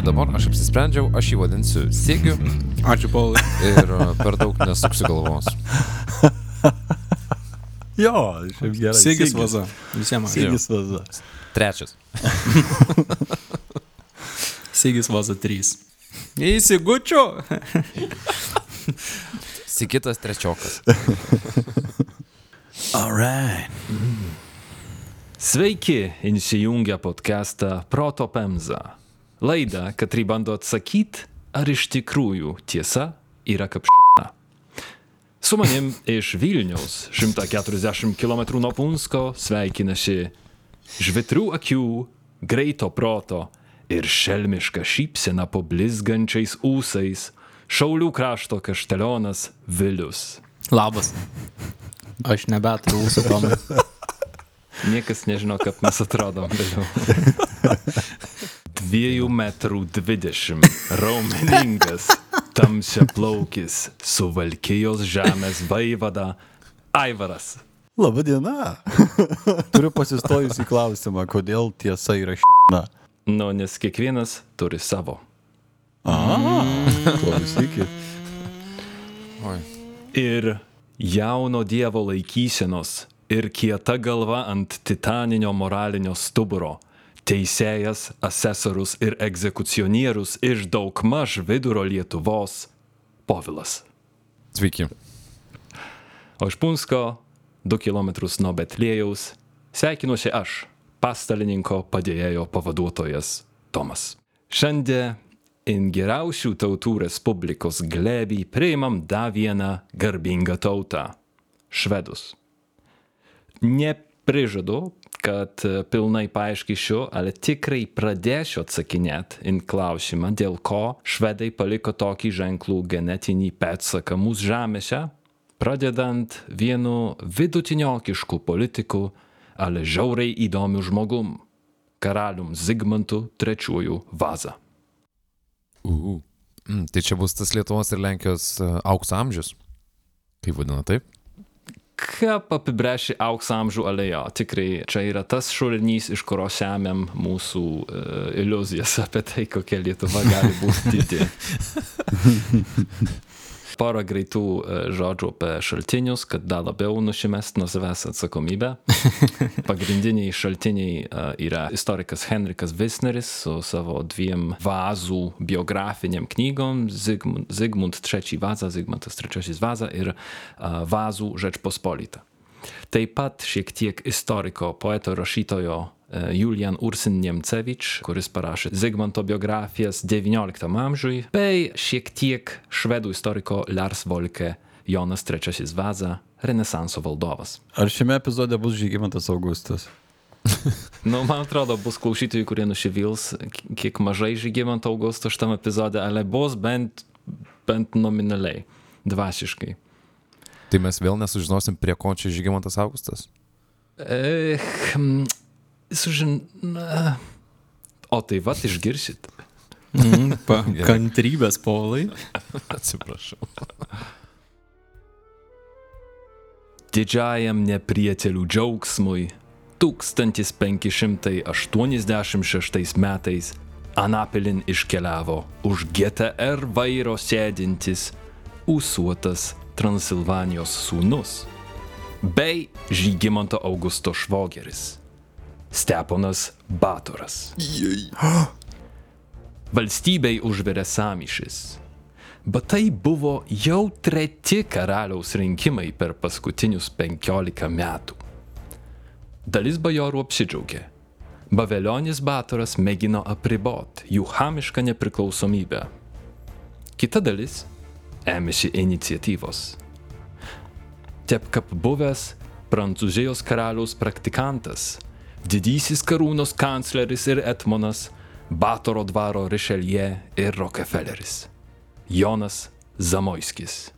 pasakysiu dabar, aš apsisprendžiau, aš jį vadinsiu Sėgiu Ačiū, Paulai. ir e, per daug nesuksiu galvos. Jo, šiaip gerai. Sigis vaza. Visiems. Sigis vaza. Trečias. Sigis vaza 3. Įsigučiu. Sikitas trečiokas. Alright. Sveiki, įsijungę podcastą Proto Pemza. Laidą, katri bando atsakyti, ar iš tikrųjų tiesa yra kapšina. Su manim iš Vilniaus, 140 km nuo Punsko, sveikinasi žvitrių akių, greito proto ir šelmiška šypsena po blizgančiais ūsais, Šaulių krašto kaštelionas Vilius. Labas. Aš nebeturiu ūsų tomai. Niekas nežino, kaip mes atrodom vėliau. Dviejų metrų dvidešimt, raumeningas, tamsia plaukis, suvalkijos žemės vaivada, Aivaras. Labą dieną. Turiu pasistojus į klausimą, kodėl tiesa yra šikna. Nu, nes kiekvienas turi savo. Klausykit. Oi. Ir jauno dievo laikysenos ir kieta galva ant titaninio moralinio stuburo. Teisėjas, asesorius ir egzekucionierius iš daugmaž vidurio Lietuvos - Povilas. Sveiki. O iš Punsko, 2 km nuo Betlėjaus, sveikinuosi aš, pastalininko padėjėjo pavaduotojas Tomas. Šiandien in geriausių tautų Respublikos glebį priimam dar vieną garbingą tautą - švedus. Neprižadu, kad e, pilnai paaiškysiu, ale tikrai pradėsiu atsakinėti in klausimą, dėl ko švedai paliko tokį ženklų genetinį pėdsaką mūsų žemėse, pradedant vienu vidutiniokišku politiku, ale žiauriai įdomiu žmogum - karalium Zigmantu III Vaza. Uh. Mm, tai čia bus tas Lietuvos ir Lenkijos uh, aukso amžius. Kaip vadina taip? Kaip apibrėžti aukso amžių alėjo? Tikrai čia yra tas šulinys, iš kurio semiam mūsų uh, iliuzijas apie tai, kokia Lietuva gali būti. Porą greitų uh, žodžių apie šaltinius, kad dar labiau nušimest nuo savęs atsakomybę. Pagrindiniai šaltiniai uh, yra istorikas Henrikas Visneris su savo dviem vazų biografiniam knygom Zygmunt, Zygmunt III Vaza, Zygmuntas III Vaza ir uh, Vazų Žečpospolita. Taip pat šiek tiek istoriko, poeto, rašytojo e, Julian Ursin Niemcevič, kuris parašė Zygmanto biografijas XIX amžiui, bei šiek tiek švedų istoriko Lars Volke Jonas III Vaza, Renesanso valdovas. Ar šiame epizode bus Žygimantas Augustas? Nu, man atrodo, bus klausytojų, kurie nusivils, k- kiek mažai Žygimanto Augusto šitam epizode, ale bus bent, bent nominaliai, dvasiškai. Tai mes vėl nesužinosim, prie ko čia Žygimantas Augustas. Eh, hm, sužin... Na. O tai va, išgirsit. Mm, pa, kantrybės, Paulai. Atsiprašau. Didžiajam neprietelių džiaugsmui 1586 metais Anapilin iškeliavo už GTR vairo sėdintis ūsuotas Transilvanijos sūnus bei Žygimanto Augusto švogeris Steponas Batoras. Valstybei užverė samišis. Bet tai buvo jau treti karaliaus rinkimai per paskutinius 15 metų. Dalis bajorų apsidžiaugė. Bavelionis Batoras mėgino apribot jų hamišką nepriklausomybę. Kita dalis ėmėsi iniciatyvos. Tep kaip buvęs Prancūzijos karaliaus praktikantas, didysis karūnos kancleris ir etmonas, Batoro dvaro Richelieu ir Rockefelleris. Jonas Zamoiskis.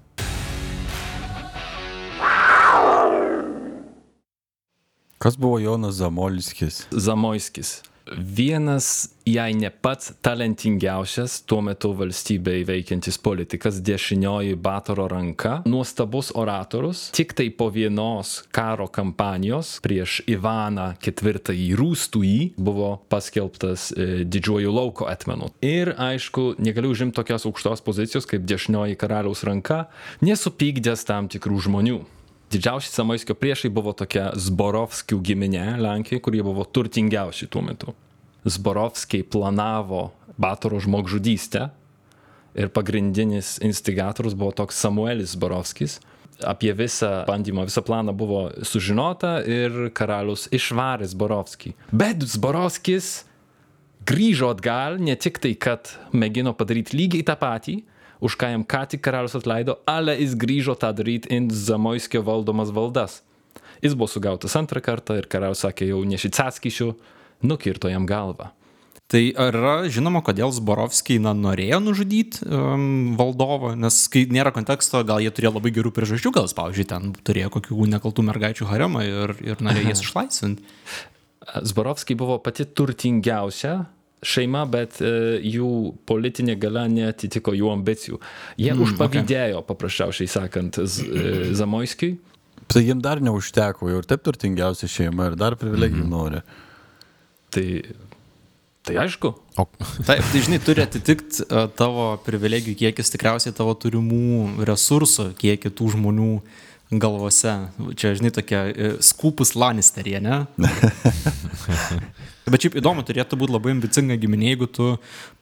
Kas buvo Jonas Zamolskis? Zamoiskis. Vienas, jei ne pats talentingiausias tuo metu valstybėje veikiantis politikas, dešinioji Batoro ranka, nuostabus oratorius, tik tai po vienos karo kampanijos prieš Ivaną IV Rūstųjį buvo paskelbtas e, didžiuoju lauko etmenu. Ir aišku, negaliu užimti tokios aukštos pozicijos kaip dešinioji karaliaus ranka, nesupykdęs tam tikrų žmonių. Didžiausi Samaiskio priešai buvo tokia Zborovskių giminė Lenkijoje, kurie buvo turtingiausi tuo metu. Zborovskiai planavo Batoro žmogžudystę ir pagrindinis instigatorius buvo toks Samuelis Zborovskis. Apie visą bandymą, visą planą buvo sužinota ir karalius išvarė Zborovskį. Bet Zborovskis grįžo atgal ne tik tai, kad mėgino padaryti lygiai tą patį, už ką jam ką tik karalius atleido, ale jis grįžo tą daryti in Zamoiskio valdomas valdas. Jis buvo sugautas antrą kartą ir karalius sakė, jau nešicatskišiu, nukirto jam galvą. Tai ar yra žinoma, kodėl Zborovskiai na, norėjo nužudyti um, valdovą, nes kai nėra konteksto, gal jie turėjo labai gerų priežasčių, gal, pavyzdžiui, ten turėjo kokių nekaltų mergaičių haremą ir, ir norėjo jas išlaisvinti. Zborovskiai buvo pati turtingiausia šeima, bet e, jų politinė gale neatitiko jų ambicijų. Jie mm, užpavydėjo, okay. paprasčiausiai sakant, e, Zamoiskiui. Tai jiems dar neužteko, jau ir taip turtingiausia šeima ir dar privilegijų mm. nori. Tai, tai aišku. O. Taip, tai žinai, turi atitikti uh, tavo privilegijų kiekis tikriausiai tavo turimų resursų, kiek kitų žmonių galvose. Čia, žinai, tokia uh, skupus Lannisterė, ne? Bet šiaip įdomu, turėtų būti labai ambicinga giminė, jeigu tu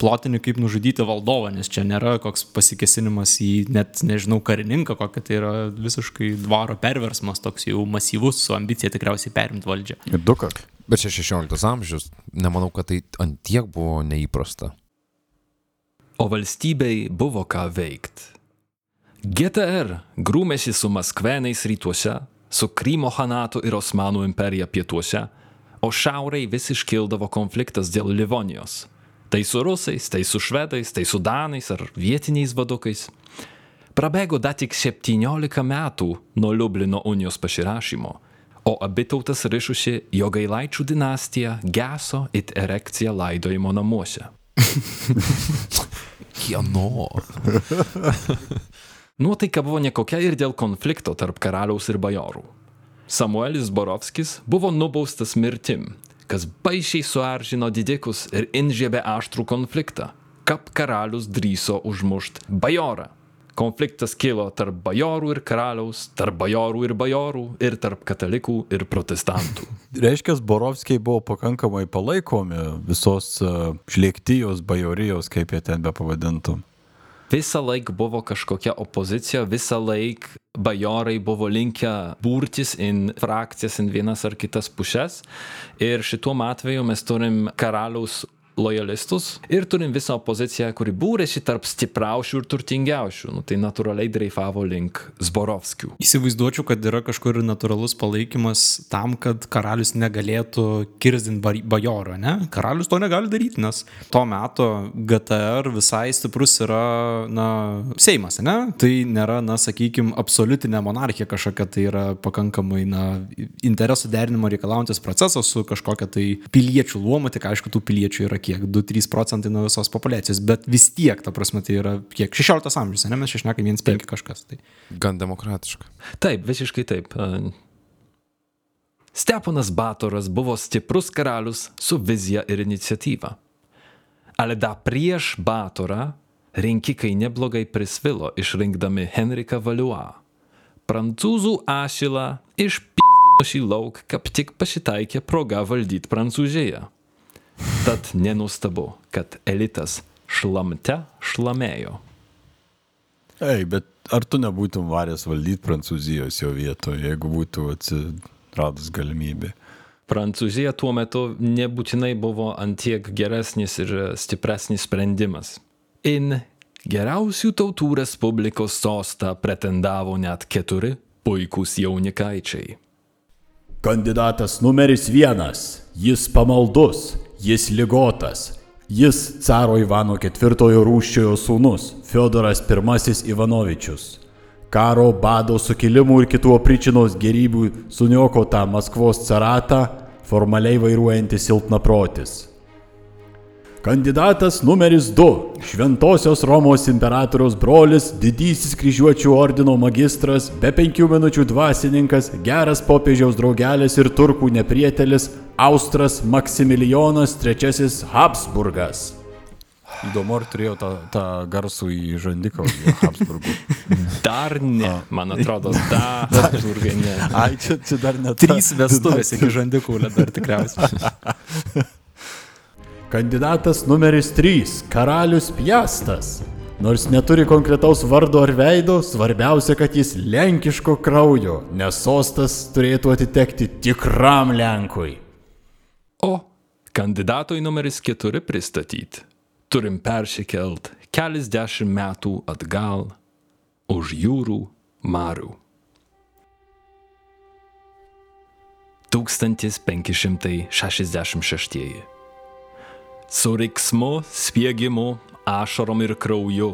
plotini kaip nužudyti valdovą, nes čia nėra koks pasikesinimas į net, nežinau, karininką, kokia tai yra visiškai dvaro perversmas, toks jau masyvus, su ambicija tikriausiai perimti valdžią. Ir du kart. Bet čia 16 amžius, nemanau, kad tai antiek buvo neįprasta. O valstybei buvo ką veikti. GTR grūmėsi su Maskvenais rytuose, su Krymo Hanatu ir Osmanų imperija pietuose o šiaurėj vis iškildavo konfliktas dėl Livonijos. Tai su rusais, tai su švedais, tai su danais ar vietiniais vadukais. Prabėgo dar tik 17 metų nuo Liublino unijos pasirašymo, o abi tautas rišusi jo gailaičių dinastija geso it erekcija laidojimo namuose. Kieno? Nuotaika buvo nekokia ir dėl konflikto tarp karaliaus ir bajorų. Samuelis Borovskis buvo nubaustas mirtim, kas baisiai suaržino didikus ir inžiebė aštrų konfliktą. Kap karalius drįso užmušti bajorą. Konfliktas kilo tarp bajorų ir karaliaus, tarp bajorų ir bajorų ir tarp katalikų ir protestantų. Reiškia, Borovskiai buvo pakankamai palaikomi visos šlėktijos, bajorijos, kaip jie ten be pavadintų visą laiką buvo kažkokia opozicija, visą laiką bajorai buvo linkę burtis į frakcijas, į vienas ar kitas puses. Ir šituo atveju mes turim karaliaus lojalistus ir turim visą opoziciją, kuri būrėsi tarp stipriausių ir turtingiausių. Nu, tai natūraliai dreifavo link Zborovskių. Įsivaizduočiau, kad yra kažkur natūralus palaikymas tam, kad karalius negalėtų kirzdinti bajoro, ne? Karalius to negali daryti, nes to meto GTR visai stiprus yra, na, Seimas, ne? Tai nėra, na, sakykime, absoliutinė monarchija kažkokia, tai yra pakankamai, na, interesų derinimo reikalaujantis procesas su kažkokia tai piliečių luomu, tik aišku, tų piliečių yra kiek 2-3 procentai nuo visos populiacijos, bet vis tiek, ta prasme, tai yra kiek 16 amžius, ne mes šešnekam 1-5 kažkas. Tai. Gan demokratiška. Taip, visiškai taip. Steponas Batoras buvo stiprus karalius su vizija ir iniciatyva. Ale da prieš Batorą rinkikai neblogai prisvilo išrinkdami Henriką Valiuą. Prancūzų ašilą išpildino šį lauk, kaip tik pasitaikė proga valdyti Prancūziją. Tad nenustabu, kad elitas šlamte šlamėjo. Ei, bet ar tu nebūtum varęs valdyti Prancūzijos jo vietoje, jeigu būtų atsiradus galimybė? Prancūzija tuo metu nebūtinai buvo antiek geresnis ir stipresnis sprendimas. In geriausių tautų Respublikos sostą pretendavo net keturi puikūs jaunikaičiai. Kandidatas numeris vienas. Jis pamaldus, Jis ligotas. Jis caro Ivano IV rūščiojo sūnus Fiodoras I Ivanovičius. Karo, bado, sukilimų ir kitų apričinos gerybių suniokotą Maskvos caratą formaliai vairuojantis silpnaprotis. Kandidatas numeris 2. Šventosios Romos imperatoriaus brolis, didysis kryžiuočių ordino magistras, be penkių minučių dvasininkas, geras popiežiaus draugelis ir turkų neprietelis, Austras Maksimilijonas III Habsburgas. Įdomu, ar turėjo tą, tą garsų į žandikaulį Habsburgų. Dar ne, man atrodo, dar Habsburgai ne. Ai, čia, čia dar net. Trys vestuvės iki žandikaulio dar tikriausiai. Kandidatas numeris 3 - karalius Piastas. Nors neturi konkretaus vardo ar veido, svarbiausia, kad jis lenkiško kraujo, nes sostas turėtų atitekti tikram Lenkui. O kandidatui numeris 4 pristatyti. Turim persikelt keliasdešimt metų atgal už jūrų marių. 1566. Su riksmu, spiegimu, ašarom ir krauju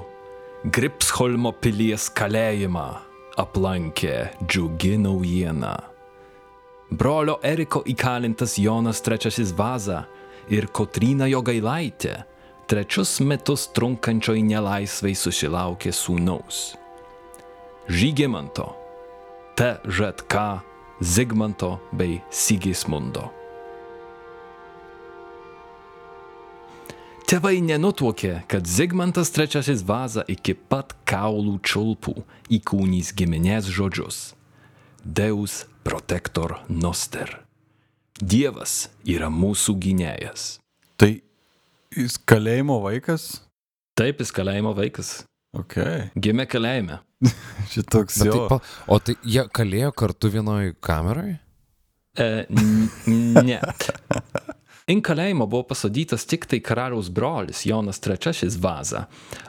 Gripsholmo pilies kalėjimą aplankė džiugi naujiena. Brolio Eriko įkalintas Jonas III Vaza ir Kotryna Jogailaitė trečius metus trunkančioj nelaisvai susilaukė sūnaus. Žygimanto, TŽK, Zigmanto bei Sigismundo. Tėvai nenutuokė, kad Zigmantas III Vaza iki pat kaulų čiulpų įkūnys giminės žodžius Deus protector noster. Dievas yra mūsų gynėjas. Tai jis kalėjimo vaikas? Taip, jis kalėjimo vaikas. Ok. Gimė kalėjime. Šitoks jo. tai, o tai jie kalėjo kartu vienoj kameroj? E, ne. In kalėjimą buvo pasadytas tik tai karaliaus brolis Jonas III Vaza,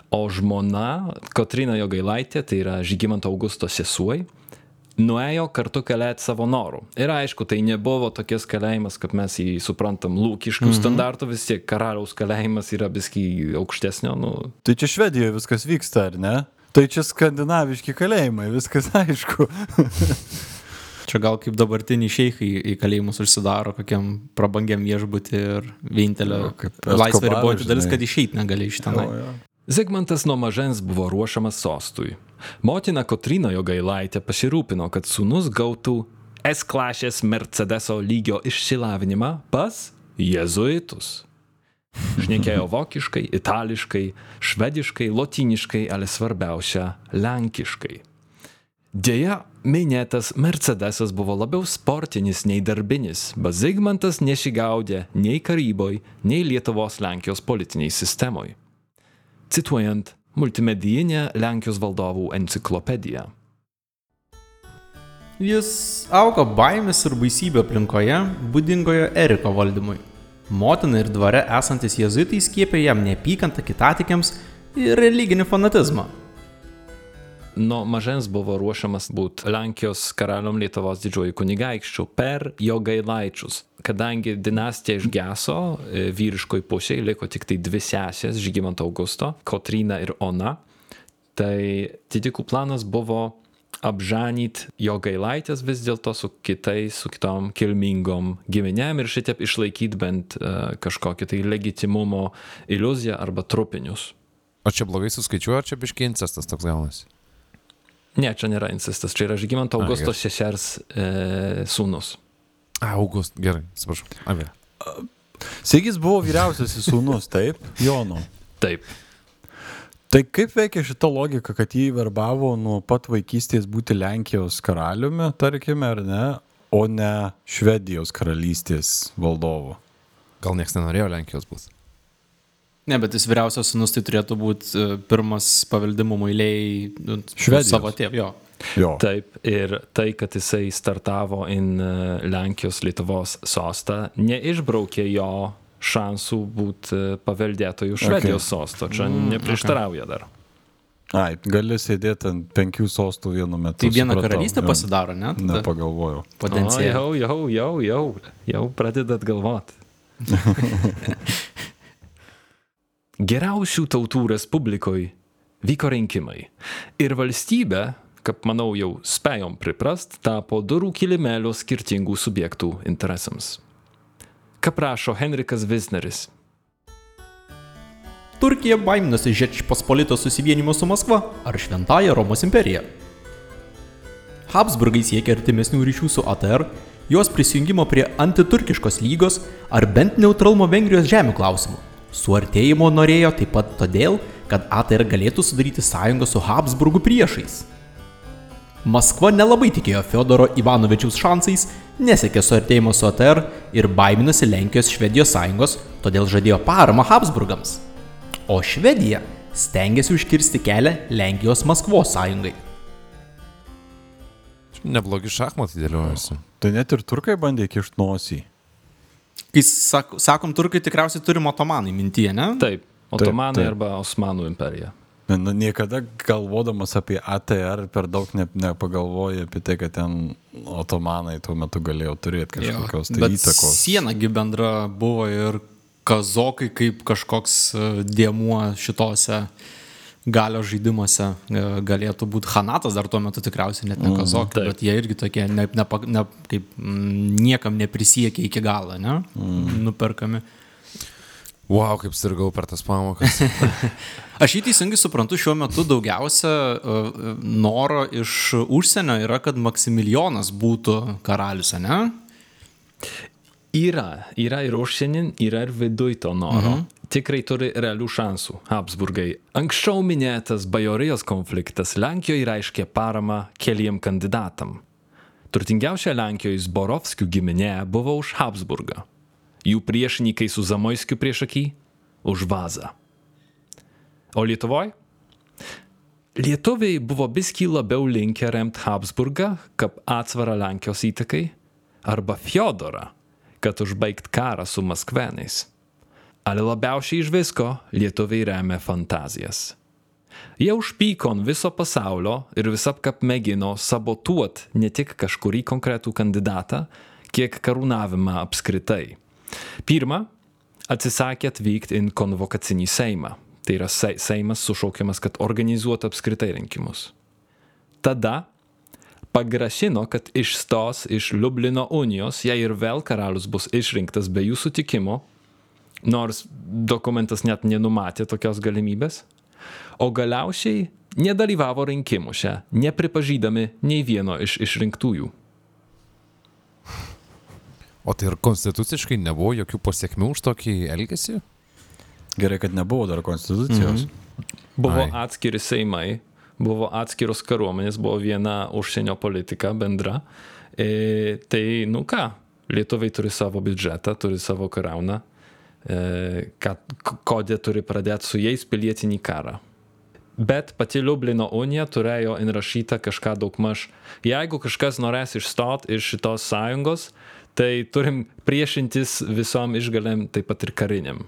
o žmona Kotrina Jogailaitė, tai yra Žygimanto Augusto sesuoj, nuėjo kartu kalėti savo norų. Ir aišku, tai nebuvo tokias kalėjimas, kaip mes jį suprantam, lūkiškų mhm. standartų, vis tiek karaliaus kalėjimas yra biski aukštesnio, nu, Tai čia Švedijoje viskas vyksta, ar ne? Tai čia skandinaviški kalėjimai, viskas aišku. Čia gal kaip dabartiniai šeikai į kalėjimus užsidaro kokiam prabangiam viešbutį ir vienintelė laisvė riboti dalis, kad išeit negali iš jo. Zigmantas nuo mažens buvo ruošiamas sostui. Motina Kotrina Jogailaitė pasirūpino, kad sūnus gautų S klasės Mercedeso lygio išsilavinimą pas jėzuitus. Šnekėjo vokiškai, itališkai, švediškai, lotyniškai, ale svarbiausia - lenkiškai. Deja, minėtas Mercedesas buvo labiau sportinis nei darbinis, bet Zigmantas nesigaudė nei karyboj, nei Lietuvos Lenkijos politiniai sistemoj. Cituojant multimedijinę Lenkijos valdovų enciklopediją. Jis augo baimės ir baisybė aplinkoje, būdingoje Eriko valdymui. Motina ir dvare esantis jezuitai skiepė jam neapykantą kitatikiams ir religinį fanatizmą. Nuo mažens buvo ruošiamas būti Lenkijos karalium Lietuvos didžiuoju kunigaikščiu per jo gailaičius. Kadangi dinastija išgeso, e, vyriškoj pusėje liko tik tai dvi sesės - Žygimanto Augusto, Kotryna ir Ona, tai didikų planas buvo apžanyti jo gailaitės vis dėlto su kitais, su kitom kilmingom giminėm ir šitaip išlaikyti bent uh, kažkokį tai legitimumo iliuziją arba trupinius. O čia blogai suskaičiuoju, ar čia biški incestas toks gaunasi? Ne, čia nėra incestas, čia yra Žygimanto Augusto sesers e, sūnus. A, August, gerai, atsiprašau. A, gerai. Sigis buvo vyriausiasis sūnus, taip, Jono. Taip. Tai kaip veikia šita logika, kad jį verbavo nuo pat vaikystės būti Lenkijos karaliumi, tarkime, ar ne, o ne Švedijos karalystės valdovu? Gal niekas nenorėjo Lenkijos būti. Ne, bet jis vyriausias sunus tai turėtų būti pirmas paveldimumo eiliai nu, Švedijos. savo tėvų. Jo. Jo. Taip, ir tai, kad jisai startavo in e, Lenkijos Lietuvos sostą, neišbraukė jo šansų būti paveldėtojų Švedijos sosto. Čia neprieštarauja dar. Ai, gali sėdėti ant penkių sostų vienu metu. Tai viena supratau, karalystė jo. pasidaro, ne? Tada Nepagalvojau. Potencialiai. jau, jau, jau, jau, jau pradedat galvoti. Geriausių tautų respublikoje vyko rinkimai. Ir valstybė, kaip manau jau spėjom priprast, tapo durų kilimėlio skirtingų subjektų interesams. Ką prašo Henrikas Visneris? Turkija baiminosi Žečpospolito susivienimo su Maskva ar Šventąją Romos imperija. Habsburgai siekia artimesnių ryšių su ATR, jos prisijungimo prie antiturkiškos lygos ar bent neutralumo Vengrijos žemių klausimų. Suartėjimo norėjo taip pat todėl, kad ATR galėtų sudaryti sąjungą su Habsburgų priešais. Maskva nelabai tikėjo Fiodoro Ivanovičiaus šansais, nesiekė suartėjimo su ATR ir baiminosi Lenkijos Švedijos sąjungos, todėl žadėjo paramą Habsburgams. O Švedija stengiasi užkirsti kelią Lenkijos Maskvos sąjungai. Neblogi šachmatai dėliojasi. Tai net ir turkai bandė kišti nosį. Kai sak, sakom turkai, tikriausiai turim otomanai mintyje, ne? Taip, Otomanai taip. arba Osmanų imperija. Na, niekada galvodamas apie ATR per daug ne, nepagalvoji apie tai, kad ten otomanai tuo metu galėjo turėti kažkokios tai Bet įtakos. sienagi bendra buvo ir kazokai kaip kažkoks e, dėmuo šitose galio žaidimuose e, galėtų būti Hanatas dar tuo metu tikriausiai net ne kazokai, taip. bet jie irgi tokie ne, ne, ne, kaip mm, niekam neprisiekia iki galo, ne? Nuperkami. Wow, kaip sirgau per tas pamokas. Aš jį teisingai suprantu, šiuo metu daugiausia e, noro iš užsienio yra, kad Maksimilijonas būtų karalius, ne? Yra, yra ir užsienin, yra ir viduj to noro. Mhm. Tikrai turi realių šansų Habsburgai. Anksčiau minėtas bajorijos konfliktas Lenkijoje reiškė paramą keliem kandidatam. Turtingiausia Lenkijoje Zborovskių giminė buvo už Habsburgą. Jų priešininkai su Zamoiskiu priešaky - už Vazą. O Lietuvoje? Lietuviai buvo biskį labiau linkę remti Habsburgą, kaip atsvarą Lenkijos įtakai, arba Fiodorą, kad užbaigt karą su Maskvenais. Ale labiausiai iš visko lietuviai remia fantazijas. Jie užpyko ant viso pasaulio ir visapkap mėgino sabotuoti ne tik kažkurį konkretų kandidatą, kiek karūnavimą apskritai. Pirma, atsisakė atvykti į konvokacinį Seimą. Tai yra Se- Seimas sušaukiamas, kad organizuotų apskritai rinkimus. Tada pagrasino, kad išstos iš Liublino unijos, jei ir vėl karalius bus išrinktas be jų sutikimo, nors dokumentas net nenumatė tokios galimybės, o galiausiai nedalyvavo rinkimuose, nepripažydami nei vieno iš išrinktųjų. O tai ir konstituciškai nebuvo jokių pasiekmių už tokį elgesį? Gerai, kad nebuvo dar konstitucijos. Buvo Ai. atskiri Seimai, buvo atskiros kariuomenės, buvo viena užsienio politika bendra. E, tai, nu ką, lietuviai turi savo biudžetą, turi savo kariauną, e, kad kodė turi pradėti su jais pilietinį karą. Bet pati Liublino unija turėjo įrašytą kažką daugmaž. Jeigu kažkas norės išstot iš šitos sąjungos, tai turim priešintis visom išgalėm, taip pat ir kariniam.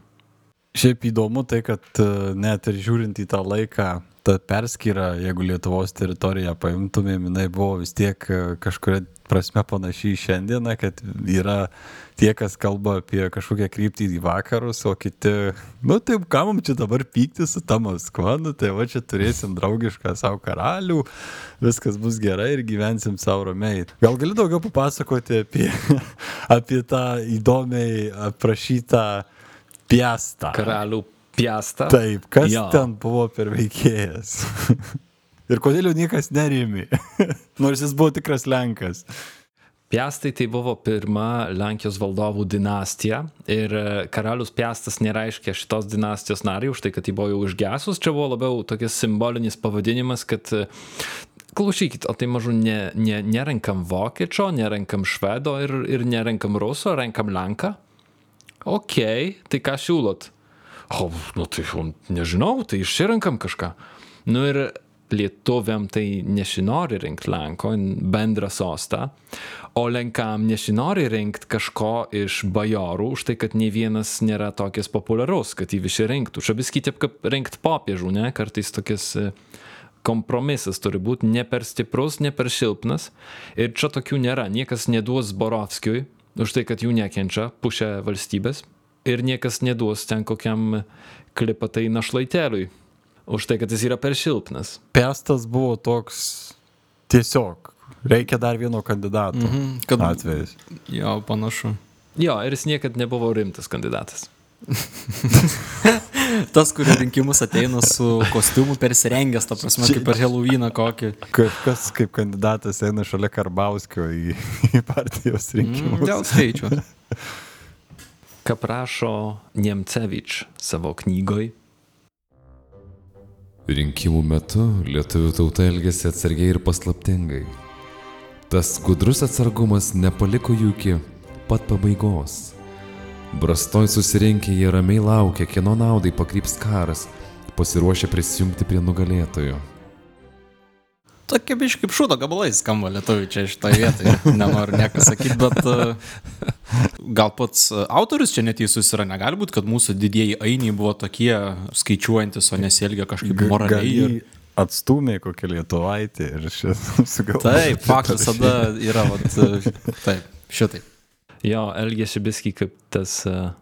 Šiaip įdomu tai, kad e, net ir žiūrint į tą laiką, ta perskyra, jeigu Lietuvos teritoriją paimtumėm, jinai buvo vis tiek e, kažkuria prasme panašiai šiandieną, kad yra tie, kas kalba apie kažkokią kryptį į vakarus, o kiti, nu taip, ką mums čia dabar pykti su ta Maskva, nu tai va čia turėsim draugišką savo karalių, viskas bus gerai ir gyvensim savo ramiai. Gal gali daugiau papasakoti apie, apie tą įdomiai aprašytą piastą? Karalių piastą. Taip, kas Jo. ten buvo per veikėjas? Ir kodėl jo niekas nerimi? Nors jis buvo tikras Lenkas. Piastai tai buvo pirma Lenkijos valdovų dinastija ir e, karalius Piastas nereiškia šitos dinastijos nariai už tai, kad jį buvo jau užgesus. Čia buvo labiau tokias simbolinis pavadinimas, kad e, klausykit, o tai mažu ne, ne, nerenkam vokiečio, nerenkam švedo ir, ir nerenkam ruso, renkam lenką. Ok, tai ką siūlot? O, nu tai jau nežinau, tai išsirenkam kažką. Nu ir lietuviam tai nesinori rinkti Lenko bendrą sostą, o Lenkam nesinori rinkti kažko iš bajorų už tai, kad nei vienas nėra tokias populiarus, kad jį visi rinktų. Čia vis kitaip kaip rinkti popiežų, ne? Kartais tokias e, kompromisas turi būti ne per stiprus, ne per silpnas. Ir čia tokių nėra. Niekas neduos Borovskiui už tai, kad jų nekenčia pusė valstybės. Ir niekas neduos ten kokiam klipatai našlaiteliui už tai, kad jis yra per silpnas. Piastas buvo toks tiesiog. Reikia dar vieno kandidato. Mhm, kad- Atvejais. Jo, panašu. Jo, ir jis niekada nebuvo rimtas kandidatas. Tas, kurio rinkimus ateina su kostiumu persirengęs, ta prasme, kaip per Helovyną kokį. Kažkas kaip kandidatas eina šalia Karbauskio į, į partijos rinkimus. Dėl skaičių. Ką prašo Niemcevič savo knygoj Rinkimų metu lietuvių tauta elgėsi atsargiai ir paslaptingai. Tas gudrus atsargumas nepaliko jų iki pat pabaigos. Brastoj susirinkę jie ramiai laukia, kieno naudai pakryps karas, pasiruošę prisijungti prie nugalėtojo. Tokie biškai kaip šūdo gabalai skamba lietuvių čia šitoje vietoje. Nenoriu nieko sakyti, bet uh, gal pats autorius čia neteisus yra. Negali būti, kad mūsų didieji ainiai buvo tokie skaičiuojantis, o nesielgia kažkaip moraliai. Ir... Atstumė kokią lietuvaitį ir šis sugalvojo. Taip, faktas tada yra, vat, uh, taip, šitai. Jo, elgėsi biski kaip tas uh,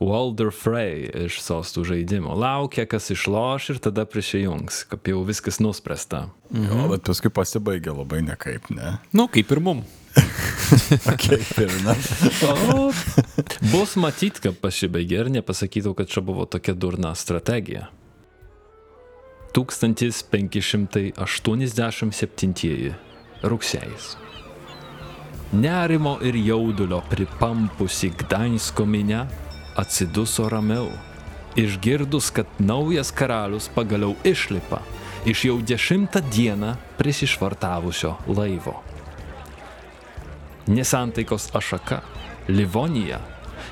Walder Frey iš sostų žaidimo. Laukia, kas išloš ir tada prisijungs, kaip jau viskas nuspręsta. Jo, bet paskui pasibaigė labai nekaip, ne? Nu, kaip ir mum. Ne? O, bus matyt, kad pasibaigė ir nepasakytų, kad čia buvo tokia durna strategija. 1587 rugsėjais. Nerimo ir jaudulio pripampusi Gdainsko minę atsiduso ramiau, išgirdus, kad naujas karalius pagaliau išlipa iš jau dešimtą dieną prisišvartavusio laivo. Nesantaikos ašaka, Livonija,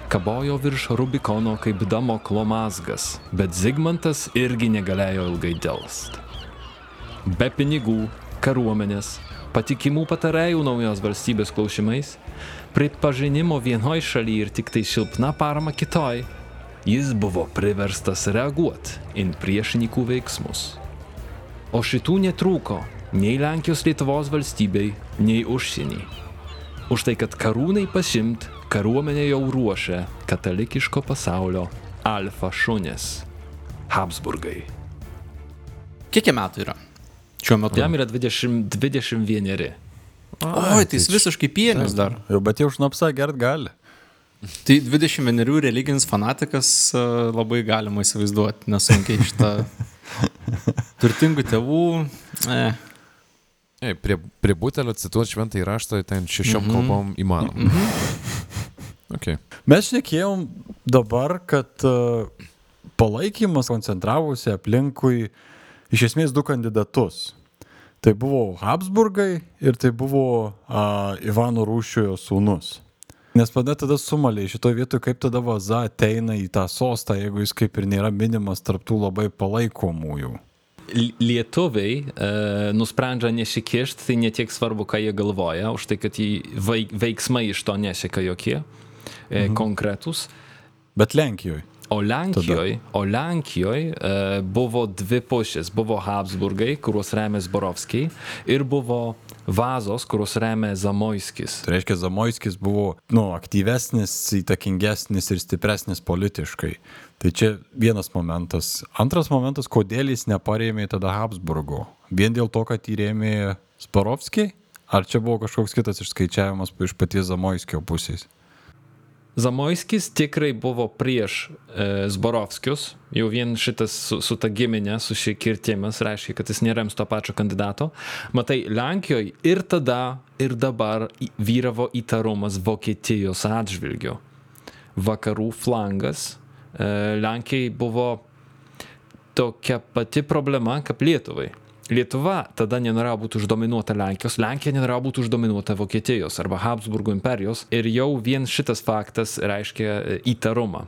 kabojo virš Rubikono kaip Damoklo mazgas, bet Zigmantas irgi negalėjo ilgai dėlst. Be pinigų, kariuomenės, patikimų patarėjų naujos valstybės klausimais, pripažinimo vienoj šalyje ir tik tai silpna parama kitoj, jis buvo priverstas reaguoti in priešininkų veiksmus. O šitų netrūko nei Lenkijos Lietuvos valstybei, nei užsienį. Už tai, kad karūnai pasimt, kariuomenė jau ruošia katalikiško pasaulio alfa šunės - Habsburgai. Kiek jie metų yra? Šiuo metu. Jam yra 20, 21. Oi, tai jis visiškai pienius dar. Jau, bet jau šnapsa gert gali. Tai 21 religinis fanatikas a, labai galima įsivaizduoti, nesunkiai šitą turtingų tėvų. E, Ei, prie, prie butelio cituoti šventą įraštą ten šešiom mm -hmm. kalbom įmanoma. Mm -hmm. okay. Mes šnekėjom dabar, kad uh, palaikymas koncentravosi aplinkui iš esmės du kandidatus. Tai buvo Habsburgai ir tai buvo uh, Ivano Rūšiojo sūnus. Nes tada tada sumalė šitoje vietoje, kaip tada vaza ateina į tą sostą, jeigu jis kaip ir nėra minimas tarptų labai palaikomųjų. Lietuviai e, nusprendžia nesikišti, tai netiek svarbu, ką jie galvoja, už tai, kad veik, veiksmai iš to neseka jokie e, mhm. konkretus. Bet Lenkijoje. O Lenkijoje, o Lenkijoje e, buvo dvi pušės. Buvo Habsburgai, kuriuos remė Zborovskiai, ir buvo Vazos, kuriuos remė Zamoiskis. Tai reiškia, Zamoiskis buvo nu, aktyvesnis, įtakingesnis ir stipresnis politiškai. Tai čia vienas momentas. Antras momentas, kodėl jis neparėmė tada Habsburgo. Vien dėl to, kad jį rėmė Sparovskiai? Ar čia buvo kažkoks kitas išskaičiavimas iš paties Zamoiskio pusės? Zamoiskis tikrai buvo prieš e, Zborovskius, jau vien šitas su, su ta giminė, su šį kirtimas reiškia, kad jis nerems to pačio kandidato. Matai, Lenkijoje ir tada, ir dabar vyravo įtarumas Vokietijos atžvilgiu. Vakarų flangas e, Lenkijai buvo tokia pati problema kaip Lietuvai. Lietuva tada nenorėjo būti uždominuota Lenkijos, Lenkija nenorėjo būti uždominuota Vokietijos arba Habsburgo imperijos ir jau vien šitas faktas reiškia e, įtarumą.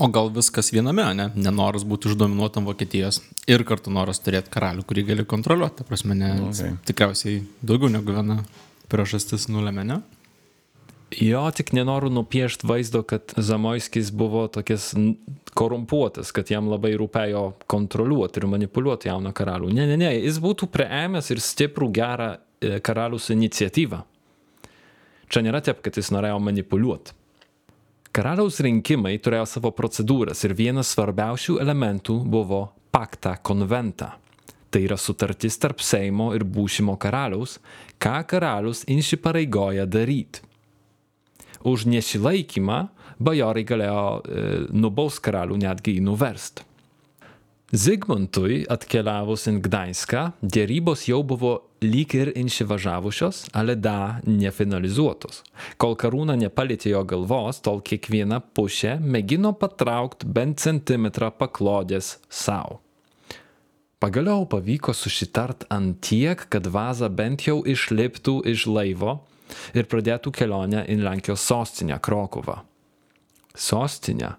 O gal viskas viename, ne? Nenoras būti uždominuotam Vokietijos ir kartu noras turėti karalių, kurį gali kontroliuoti. Ta prasme, ne, okay. tikriausiai daugiau negu viena priežastis nulėmė, ne? Jo, tik nenoriu nupiešti vaizdo, kad Zamoiskis buvo tokias korumpuotas, kad jam labai rūpėjo kontroliuoti ir manipuliuoti jauną karalių. Ne, ne, ne, jis būtų prieėmęs ir stiprų gerą e, karalius iniciatyvą. Čia nėra taip, kad jis norėjo manipuliuoti. Karaliaus rinkimai turėjo savo procedūras ir vienas svarbiausių elementų buvo pakta konventa. Tai yra sutartis tarp Seimo ir būsimo karaliaus, ką karalius įsipareigoja daryti už nesilaikymą bajorai galėjo e, nubaus karalių netgi jį nuverst. Zigmantui atkeliavus į Gdańską, dėrybos jau buvo lyg ir inšivažavusios, ale dar nefinalizuotos. Kol karūna nepalėtė jo galvos, tol kiekviena pusė mėgino patraukti bent centimetrą paklodės savo. Pagaliau pavyko susitart ant tiek, kad vaza bent jau išliptų iš laivo ir pradėtų kelionę į Lenkijos sostinę Krokuvą. Sostinę,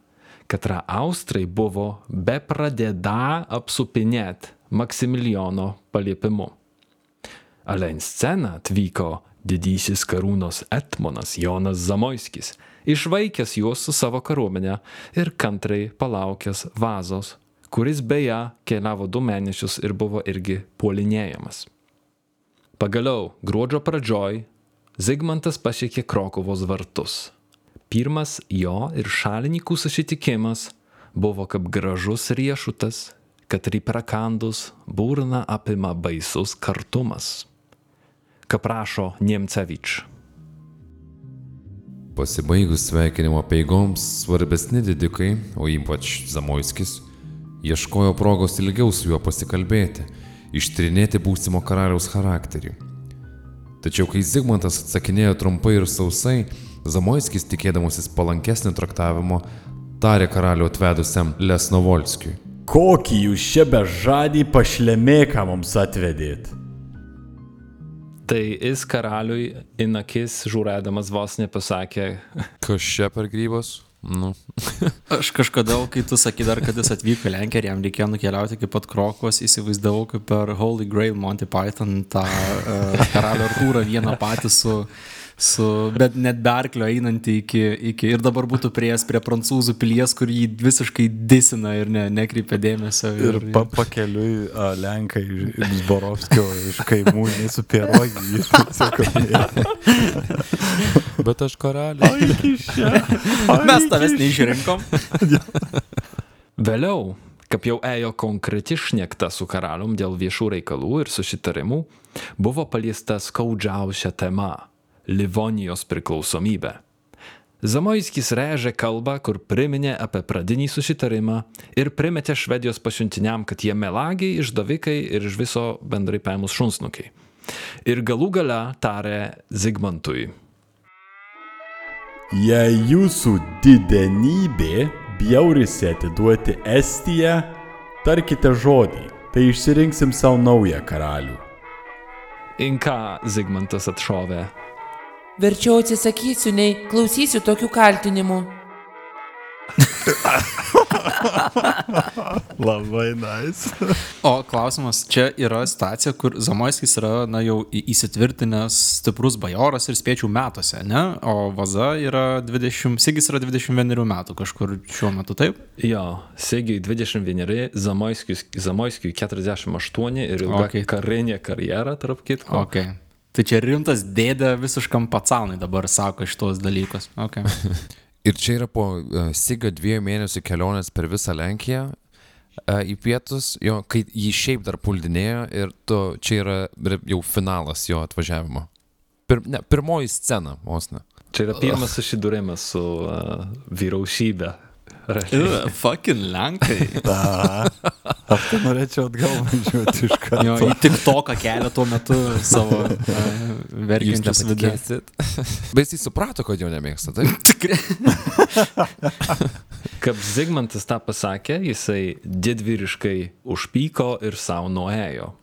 katrą Austrai buvo bepradėda apsupinėt Maksimilijono paliepimu. Ale į sceną atvyko didysis karūnos etmonas Jonas Zamoiskis, išvaikęs juos su savo kariuomenė ir kantrai palaukęs vazos, kuris beje keliavo du mėnesius ir buvo irgi puolinėjamas. Pagaliau, gruodžio pradžioj, Zigmantas pasiekė Krokovos vartus. Pirmas jo ir šalininkų susitikimas buvo kaip gražus riešutas, kad riprakandus burna apima baisus kartumas. Kaip rašo Niemcevič. Pasibaigus sveikinimo peigoms, svarbesni didikai, o ypač Zamoiskis, ieškojo progos ilgiau su juo pasikalbėti, ištrinėti būsimo karaliaus charakterį. Tačiau kai Zigmantas atsakinėjo trumpai ir sausai, Zamoiskis tikėdamasis palankesnio traktavimo, tarė karalių atvedusiam Lesnovolskiui. Kokį jūs čia bežadį pašlemėką mums atvedėt? Tai jis karaliui į akis žiūrėdamas vos nepasakė, Kas čia per grybas? Nu. Aš kažkada, kai tu sakai dar, kad jis atvyko į Lenkiją ir jam reikėjo nukeliauti iki pat Krokos, įsivaizdavau kaip per Holy Grail Monty Python tą uh, karalių Artūrą vieną patį su, su, bet net berklio einantį iki, iki ir dabar būtų prieės prie prancūzų pilies, kur jį visiškai disina ir ne, nekreipia dėmesio. Ir pa, pakeliui a, Lenkai iš Zborovskio, iš kaimų, su pierogi. Bet aš karalius. Mes tavęs neišrinkom. Vėliau, kaip jau ėjo konkreti šnekta su karalium dėl viešų reikalų ir susitarimų, buvo paliesta skaudžiausia tema - Livonijos priklausomybė. Zamoiskis rėžė kalbą, kur priminė apie pradinį susitarimą ir primetė Švedijos pasiuntiniam, kad jie melagiai, išdavikai ir iš viso bendrai paėmus šunsnukiai. Ir galų gale tarė Zigmantui. Jei jūsų didenybė bjaurisi atiduoti Estiją, tarkite žodį, tai išsirinksim savo naują karalių. Inka Zigmantas atšovė. Verčiau atsisakysiu, nei klausysiu tokių kaltinimų. Labai nice. O klausimas, čia yra situacija, kur Zamoiskis yra, na, jau įsitvirtinęs stiprus bajoras ir spėčių metuose, ne? O Vaza yra 20, Sigis yra 21 metų kažkur šiuo metu, taip? Jo, Sigiui 21, Zamoiskiui, Zamoiskiui 48 ir ilga Okay. okay. karinė karjera, tarp kitko. Ok. Tai čia rimtas dėdė visiškam pacanai dabar sako šitos dalykus. Okay. Ir čia yra po uh, Sigio dviejų mėnesių kelionės per visą Lenkiją uh, į pietus, jo, kai jį šiaip dar puldinėjo ir tu, čia yra jau finalas jo atvažiavimo. Pir, ne, pirmoji scena, vos ne. Čia yra pirmas susidūrimas su uh, vyriausybė. Ir fucking lenkai. Ta. Aš tai norėčiau atgal važiuoti iš Jo, karto. į tik toką kelią tuo metu savo uh, verkiančius viduje. Bet jis suprato, kad jo nemėgsta, taip? Tikrai. Kaip Zigmantas tą pasakė, jisai didvyriškai užpyko ir savo nuėjo.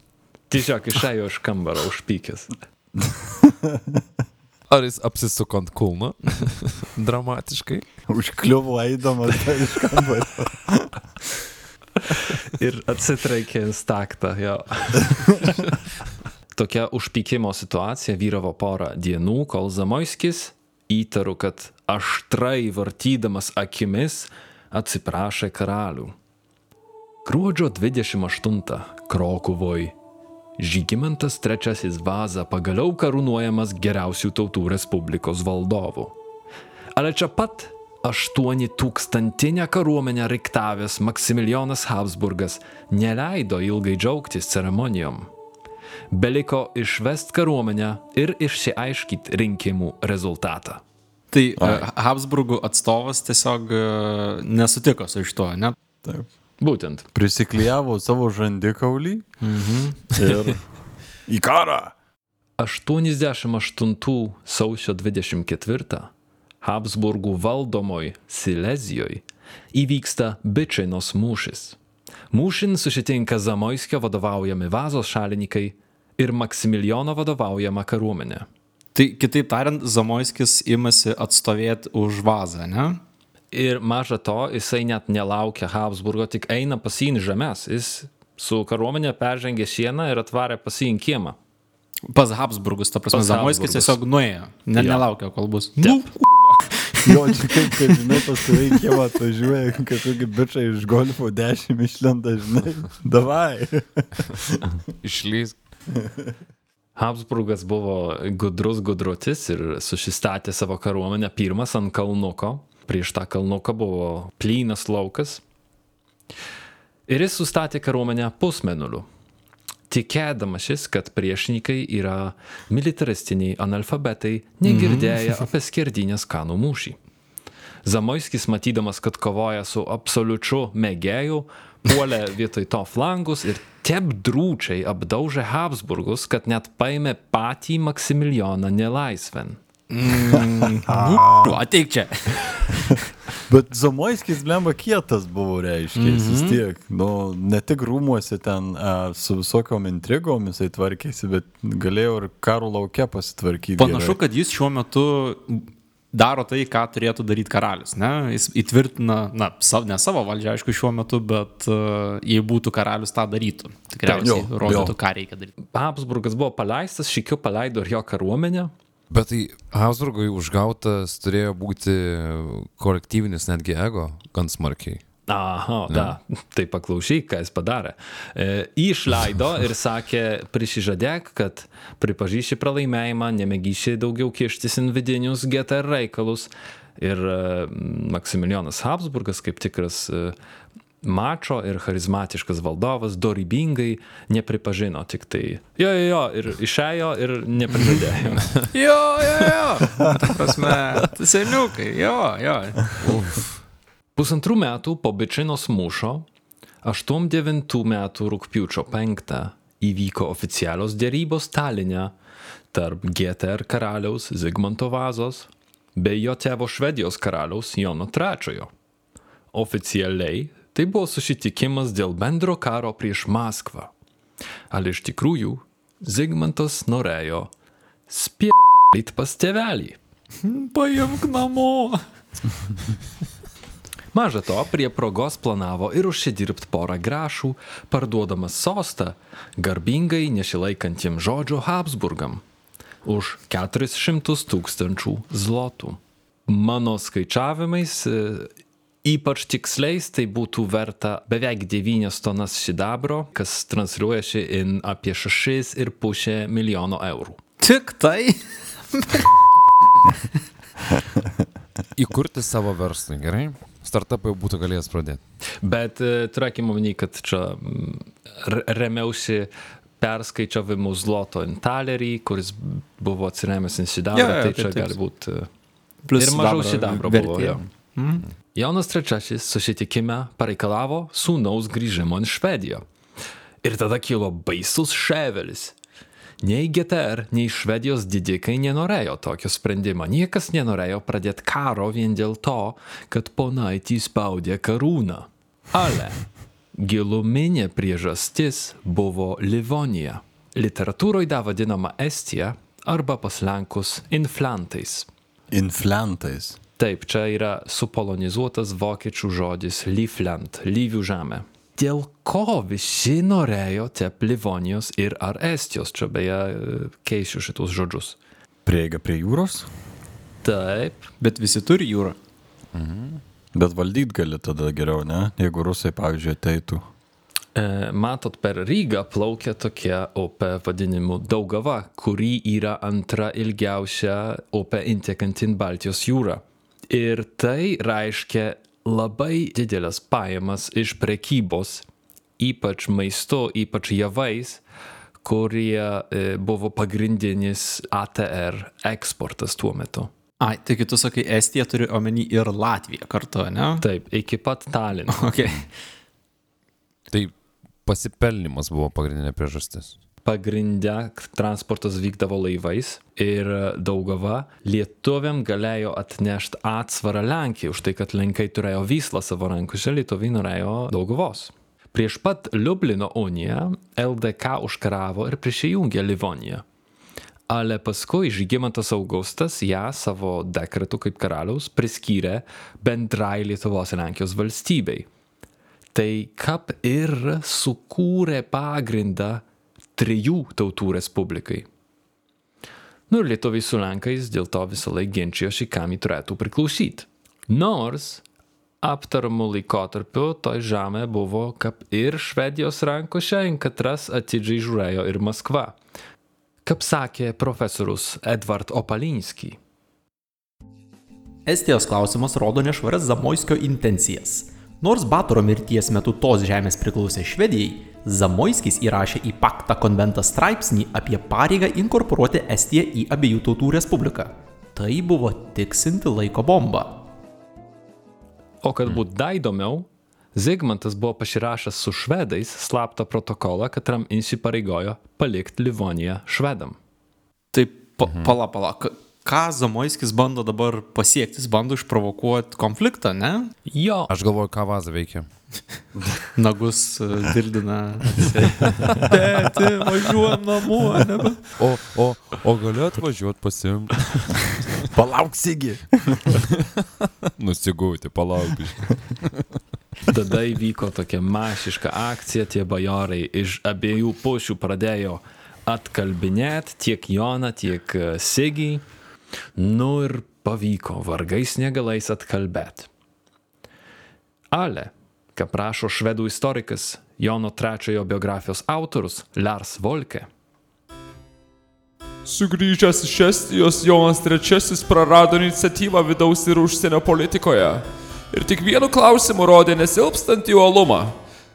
Tiesiog išėjo iš kambario užpykęs. Ar jis apsisuko ant kulno? Dramatiškai. Užkliuvo eidamas ten iš kambario. Ir atsitraikė instaktą, jo. Tokia užpykimo situacija vyravo porą dienų, kol Zamoiskis, įtaru, kad aštrai vartydamas akimis, atsiprašė karalių. Gruodžio 28 Krokuvoj Žygimantas III Vaza pagaliau karūnuojamas geriausių tautų Respublikos valdovu. Ale čia pat aštuoni tūkstantinę kariuomenę riktavęs Maksimilijonas Habsburgas neleido ilgai džiaugtis ceremonijom. Beliko išvest kariuomenę ir išsiaiškyti rinkimų rezultatą. Tai uh, Habsburgų atstovas tiesiog uh, nesutiko su iš to, ne? Taip. Būtent. Prisiklijavo savo žandikaulį ir į karą. 88 sausio 24 Habsburgų valdomoj Silezijoje įvyksta Bičinos mūšis. Mūšin susitinka Zamoiskio vadovaujami Vazos šalininkai ir Maksimilijono vadovaujama kariuomenė. Tai kitaip tariant, Zamoiskis imasi atstovėti už vazą, ne? Ir maža to, jisai net nelaukia Habsburgo, tik eina pasiin žemės. Jis su kariuomenė peržengė sieną ir atvarė pasiin kiemą. Pas Habsburgus, ta prasme, Zamoiskis tiesiog nuėjo, ne, nelaukia, kol bus. Nu, Jo, čia kaip, kad, žinai, pas tave į kiemą atvažiuoja kažkokie bičiai iš golfo dešimt išlenda, žinai. Davai. Išlys. Habsburgas buvo gudrus gudrutis ir susistatė savo kariuomenę pirmas ant kalnuko. Prieš tą kalnuką buvo plynas laukas. Ir jis sustatė kariuomenę pusmenuliu. Tikėdamasis, kad priešininkai yra militaristiniai analfabetai, negirdėję apie skerdinės kanų mūšį. Zamoiskis, matydamas, kad kovoja su absoliučiu mėgėju, puolė vietoj to flangus ir taip drūčiai apdaužė Habsburgus, kad net paėmė patį Maksimilijoną nelaisvен. nu, ateik čia. Bet Zamoiskis, blemba, kietas buvo reiškia, mm -hmm. vis tiek. Nu, ne tik rūmuose ten a, su visokiom intrigom jisai tvarkėsi, bet galėjo ir karo laukia pasitvarkyti. Panašu, gerai. kad jis šiuo metu daro tai, ką turėtų daryti karalius. Ne? Jis įtvirtina, na, sav, ne savo valdžią, aišku, šiuo metu, bet uh, jei būtų karalius, tą darytų. Tikriausiai rodytų, ką reikia daryti. Habsburgas buvo paleistas, šikiu paleido ir jo kariuomenę. Bet tai Habsburgui užgautas turėjo būti kolektyvinis netgi ego, gan smarkiai. Aha, da, tai paklausyk, ką jis padarė. E, išleido ir sakė, prisižadėk, kad pripažįsi pralaimėjimą, nemėgysi daugiau kištis į vidinius GTR reikalus. Ir e, Maksimilijonas Habsburgas, kaip tikras e, mačo ir charizmatiškas valdovas, dorybingai nepripažino tik tai. Jo, jo, jo, ir išėjo ir neprižadėjo. Jo, jo, jo. Ta prasme, seniukai, jo, jo. Pusantrų metų po Bičinos mūšio, 89 metų rūpiučio 5 įvyko oficialios dėrybos Taline tarp GTR karaliaus Zigmanto Vazos bei jo tėvo Švedijos karaliaus Jono III. Oficialiai tai buvo susitikimas dėl bendro karo prieš Maskvą. Al iš tikrųjų Zigmantas norėjo spėlyti pas tėvelį. Paimk namo. Maža to, prie progos planavo ir užsidirbti porą grašų, parduodamas sostą garbingai nesilaikantiem žodžio Habsburgam už 400 tūkstančių zlotų. Mano skaičiavimais, e, ypač tiksliais, tai būtų verta beveik 9 tonas sidabro, kas transliuojasi į apie 6,5 milijono eurų. Tik tai. Įkurti savo verslą, gerai? Startupai būtų galėjęs pradėti. Bet e, turėkime omeny, kad čia mm, remiausi perskaičiavimu zloto in talerį, kuris buvo atsiremęs į sidabrą, Jo, jo, tai čia gali būti. Plus Ir mažiau sidabro buvo. Jo. Jonas III susitikime pareikalavo sūnaus grįžimo į Švediją. Ir tada kilo baisus ševelis. Nei GTR, nei Švedijos didikai nenorėjo tokio sprendimo. Niekas nenorėjo pradėti karo vien dėl to, kad ponaitį spaudė karūną. Ale giluminė priežastis buvo Livonija. Literatūroje da vadinama Estija arba pas Lenkus inflantais. Inflantais. Taip, čia yra supolonizuotas vokiečių žodis Livland, lyvių žemė. Dėl ko visi norėjo tep Livonijos ir ar Estijos, čia beje e, keisiu šitus žodžius. Prieiga prie jūros, Taip, Bet visi turi jūrą. bet valdyt gali tada geriau, ne? Jeigu rusai, pavyzdžiui, ateitų. e, matot, per Rygą plaukia tokia upė vadinimu Daugava, kuri yra antra ilgiausia upė intekantin Baltijos jūrą. Ir tai reiškia labai didelės pajamas iš prekybos, ypač maistu, ypač javais, kurie e, buvo pagrindinis ATR eksportas tuo metu. Ai, tai kitus sakai, Estija turi omeny ir Latviją kartu, ne? Taip, iki pat Talino. Okay. pasipelnimas buvo pagrindinė priežastis. Pagrindę transportas vykdavo laivais ir daugava lietuviam galėjo atnešti atsvarą Lenkijai už tai, kad Lenkai turėjo vyslą savo rankose, lietuviai norėjo dauguvos. Prieš pat Liublino uniją LDK užkaravo ir prisijungė Livoniją. Ale paskui Žygimantas Augustas ją savo dekretu kaip karaliaus priskyrė bendrai Lietuvos ir Lenkijos valstybei. Tai kap ir sukūrė pagrindą trijų tautų respublikai. Nu ir lietuviai su lenkais dėl to visą laiką ginčijosi, kam jį turėtų priklausyti. Nors aptariamų laikotarpiu toj žemė buvo kaip ir Švedijos rankose, in katras atidžiai žiūrėjo ir Maskva. Kaip sakė profesorius Edvard Opalinski. Estijos klausimas rodo nešvarias Zamoiskio intencijas. Nors Batoro mirties metu tos žemės priklausė Švedijai, Zamoiskis įrašė į paktą konventą straipsnį apie pareigą inkorporuoti Estiją į abiejų tautų respubliką. Tai buvo tiksinti laiko bomba. O kad būtų dar įdomiau, Zigmantas buvo pasirašęs su švedais slaptą protokolą, katram įsipareigojo palikti Livoniją švedam. Tai pa, pala, pala. Ka- Ką Zamoiskis bando dabar pasiekti? Jis bando išprovokuoti konfliktą, ne? Jo, Aš galvoju, ką Vaza veikia. Nagus e, dirdina. Tėti, važiuojam namo, nebe. O, o, o gali atvažiuoti pasimti, Palauk, Sigi. nusigauti, palauk. tada įvyko tokia mašiška akcija, tie bajorai iš abiejų pusių pradėjo atkalbinėti tiek Joną, tiek e, Sigį. Nu ir pavyko vargais negalais atkalbėti. Ale, kaip prašo švedų istorikas Jono trečiojo biografijos autorius Lars Volke, Sugrįžęs iš Estijos, Jonas III prarado iniciatyvą vidaus ir užsienio politikoje. Ir tik vienu klausimu rodė nesilpstantį uolumą.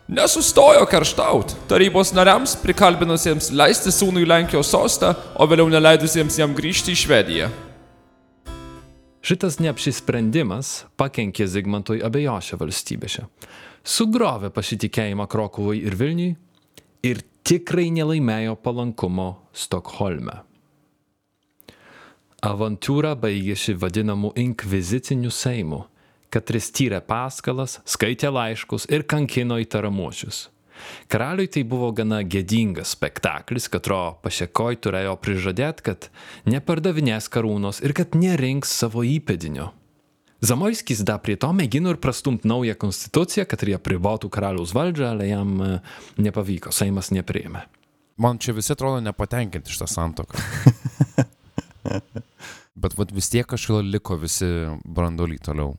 Nesustojo karštaut tarybos nariams, prikalbinusiems leisti sūnui Lenkijos sostą, o vėliau neleidusiems jam grįžti į Švediją. Šitas neapsisprendimas pakenkė Zigmantui abiejose valstybėse. Sugrovė pasitikėjimą Krokuvui ir Vilniui ir tikrai nelaimėjo palankumo Stokholme. Avantūra baigėsi vadinamu inkviziciniu seimu, katris tyrė paskalas, skaitė laiškus ir kankino įtaramuosius. Karaliui tai buvo gana gėdingas spektaklis, katro pasiekoj turėjo prižadėti, kad nepardavinės karūnos ir kad nerinks savo įpėdinio. Zamoiskis dar prie to mėgino ir prastumti naują konstituciją, kad jie privotų karaliaus valdžią, ale jam e, nepavyko, Seimas nepriėmė. Man čia visi atrodo nepatenkinti šitą santoką. Bet vat, vis tiek kažkodėl liko visi brandoliai toliau.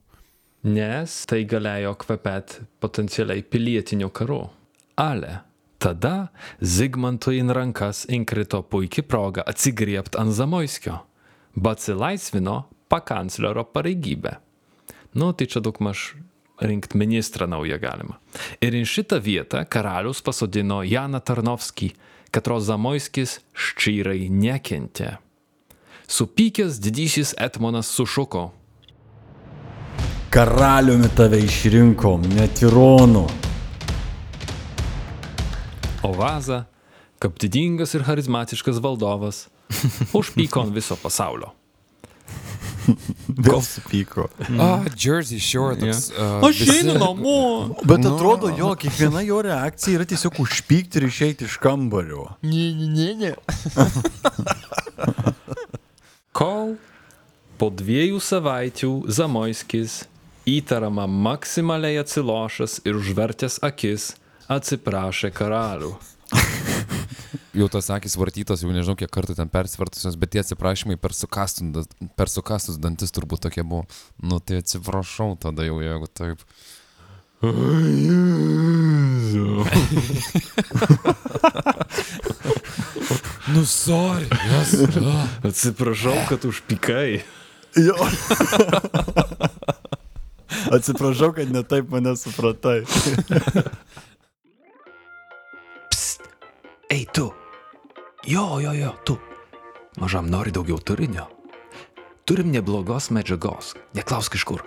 Nes tai galėjo kvepėti potencialiai pilietiniu karu. Ale tada Zigmantui į rankas inkrito puikia proga atsigriepti ant Zamoiskio, bet atsilaisvino pakanclerio pareigybę. Nu, tai čia daug maž rinkti ministrą naują galima. Ir į šitą vietą karalius pasodino Janą Tarnovskį, katro Zamoiskis ščyrai nekentė. Supykęs didysis Etmonas sušuko. Karaliumi tave išrinkom, ne tironu. O Vaza, kaip didingas ir charizmatiškas valdovas, užpyko ant viso pasaulio. Vėl supyko. A, Jersey Shore toks. Yeah. Aš einu namo. Bet atrodo, jo, kiekviena jo reakcija yra tiesiog užpykti ir išeiti iš kambario. Ne, ne, ne, ne. Kol po dviejų savaičių Zamoiskis, įtarama maksimaliai atsilošęs ir užvertęs akis, atsiprašė karalių. Jau tas akis vartytas, jau nežinau kiek kartų ten persvertusios, bet tie atsiprašymai per sukastus, per sukastus dantis turbūt tokie buvo. Nu tai atsiprašau tada jau, jeigu taip. nu, sorry. Yes. Atsiprašau, kad užpykai. Jo. Atsiprašau, kad netaip mane supratai. Ei, tu. Jo, jo, jo, tu. Mažam nori daugiau turinio. Turim neblogos medžiagos. Neklausk iš kur.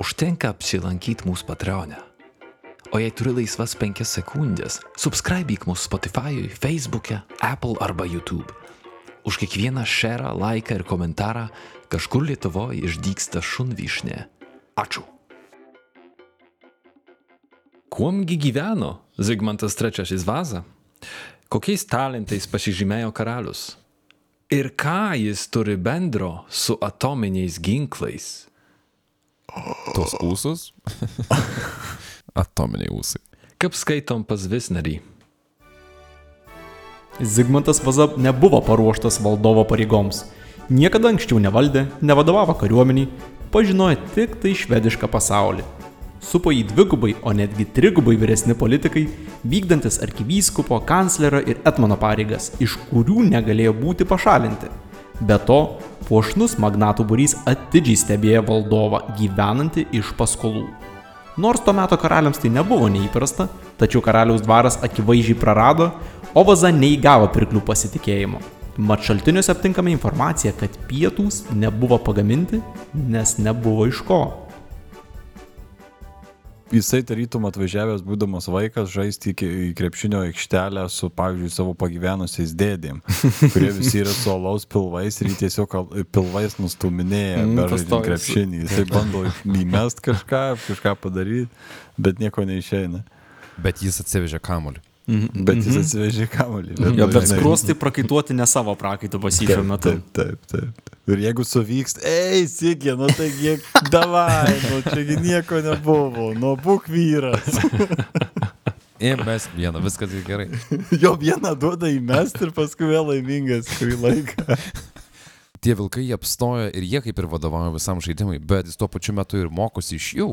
Užtenka apsilankyti mūsų patreonę. O jei turi laisvas 5 sekundės, subscribe'yk mūsų Spotify, Facebook'e, Apple arba YouTube. Už kiekvieną šerą, laiką ir komentarą kažkur Lietuvoje išdyksta šunvyšnė. Ačiū. Kuomgi gyveno Zigmantas III Vaza? Kokiais talentais pasižymėjo karalius? Ir ką jis turi bendro su atominiais ginklais? Tos ūsus? Atominiai ūsai. Kaip skaitom pas Visnerį? Zigmantas Vaza nebuvo paruoštas valdovo pareigoms. Niekada anksčiau nevaldė, nevadovavo kariuomeniai, pažinojo tik tai švedišką pasaulį. Supo jį dvigubai, o netgi trigubai vyresni politikai, vykdantis arkivyskupo, kanclerio ir etmano pareigas, iš kurių negalėjo būti pašalinti. Be to, puošnus magnatų būrys atidžiai stebėjo valdovą gyvenantį iš paskolų. Nors tuo metu karaliams tai nebuvo neįprasta, tačiau karaliaus dvaras akivaizdžiai prarado, o vaza neįgavo pirklių pasitikėjimo. Mat šaltiniuose aptinkame informaciją, kad pietūs nebuvo pagaminti, nes nebuvo iš ko. Jisai tarytum atvažiavęs, būdamas vaikas, žaisti į į krepšinio aikštelę su, pavyzdžiui, savo pagyvenusiais dėdėm, kurie visi yra su alaus pilvais ir jį tiesiog pilvais nustuminėja Mm, per krepšinį. Jisai bando įmest kažką, kažką padaryti, bet nieko neišeina. Bet jis atsivežė kamolį. Bet jis atsivežė kamuolį. Jo, bet žinai, skruostai prakaituoti ne savo prakaitų pasišiuo metu. Taip, taip, taip. Ir jeigu suvyks, ei, Sikė, nu taigi, davai, nu čiagi nieko nebuvo, nu būk vyras. Ir mes vieną, viskas gerai. Jo vieną duoda įmest ir paskui vėl laimingas kurį laiką. Tie vilkai jie apstojo ir jie kaip ir vadovauja visam žaidimui, bet jis tuo pačiu metu ir mokosi iš jų.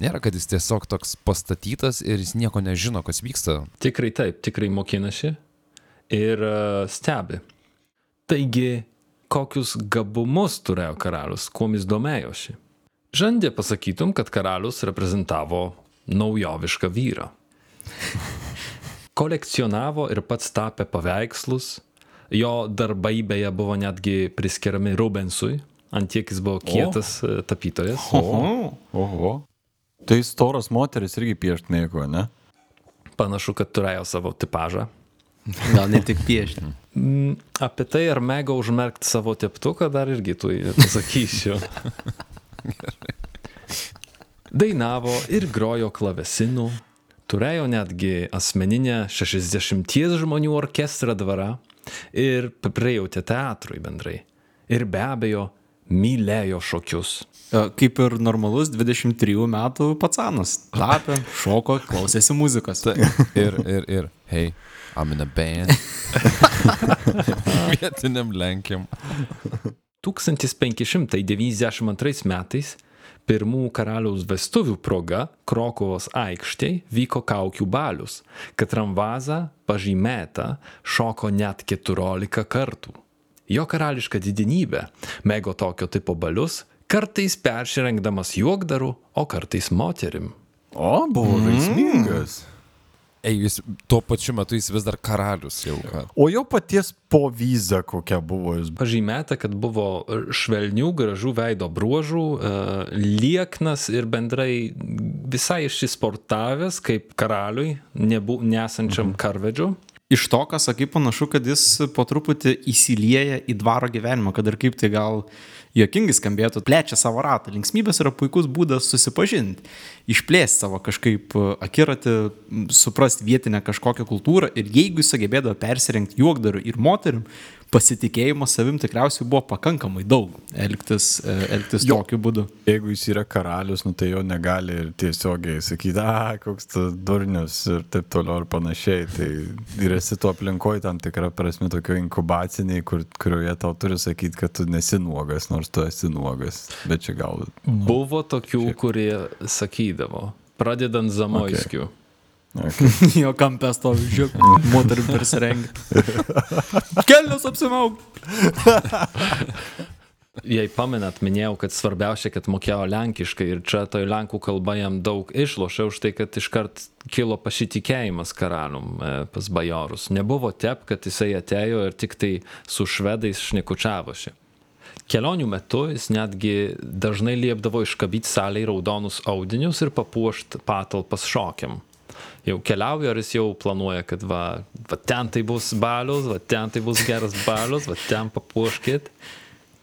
Nėra, kad jis tiesiog toks pastatytas ir jis nieko nežino, kas vyksta. Tikrai taip, tikrai mokinasi ir uh, stebi. Taigi, kokius gabumus turėjo karalius, kuo jis domėjosi? Žandė pasakytum, kad karalius reprezentavo naujovišką vyrą. Kolekcionavo ir pats tapė paveikslus. Jo darbai beje buvo netgi priskiriami Rubensui, antiek jis buvo kietas o. tapytojas. Oho. Oho. Tai storas moteris irgi piešt mėgo, ne? Panašu, kad turėjo savo tipažą. Gal ne tik piešti. Mm, Apie tai, ar mėgau užmerkti savo teptuką, dar irgi tu pasakysiu. Dainavo ir grojo klavesinu, turėjo netgi asmeninę 60 žmonių orkestrą dvarą ir prijautė teatrui bendrai. Ir be abejo, mylėjo šokius. E, Kaip ir normalus 23 metų pacanas. Tapė, šoko, klausėsi muzikos. Ir, ir, ir, hey, I'm in a band. Vietiniam Lenkiam. 1592 metais pirmų karaliaus vestuvių proga Krokovos aikštėje vyko kaukių balius, kad Ramvaza pažymėta šoko net 14 kartų. Jo karališka didinybė mėgo tokio tipo balius, kartais persirengdamas juokdaru, o kartais moterim. O, buvo žaismingas. Ei, jis tuo pačiu metu jis vis dar karalius jau. Kad. O jo paties povyza kokia buvo jis. Pažymėta, kad buvo švelnių, gražių veido bruožų, e, lieknas ir bendrai visai išsisportavęs kaip karaliui, nebu, nesančiam karvedžiu. Iš to, ką sakai, panašu, kad jis po truputį įsilieja į dvaro gyvenimą, kad ir kaip tai gal jokingai skambėtų, plečia savo ratą. Linksmybės yra puikus būdas susipažinti, išplėsti savo kažkaip akiratį, suprasti vietinę kažkokią kultūrą ir jeigu jis sugebėdavo persirengti juokdariu ir moterim, pasitikėjimo savim tikriausiai buvo pakankamai daug elgtis, e, elgtis Jo. tokiu būdu. Jeigu jis yra karalius, nu tai jo negali ir tiesiogiai sakyti, a, koks tu durnius ir taip toliau ir panašiai. Tai ir esi tu aplinkoje tam tikrą prasme tokio inkubaciniai, kur, kurioje tau turi sakyti, kad tu nesi nuogas, nors tu esi nuogas. Bet čia gal... Buvo tokių, kurie sakydavo, pradedant Zamoiskiu. Okay. Okay. jo kampės to žiūrėk, moterim persirengti. Kelnes apsimauk. Jei pamenat, minėjau, kad svarbiausia, kad mokėjo lenkiškai ir čia toj lenkų kalba jam daug išlošia už tai, kad iškart kilo pasitikėjimas karalium e, pas bajorus. Nebuvo tep, kad jisai atėjo ir tik tai su švedais šnekučiavosi. Kelionių metu jis netgi dažnai liepdavo iškabyti salėje raudonus audinius ir papuošti patalpas šokiam. Jau keliauja, ar jis jau planuoja, kad va, va ten tai bus balius, va ten tai bus geras balius, va ten papuoškit.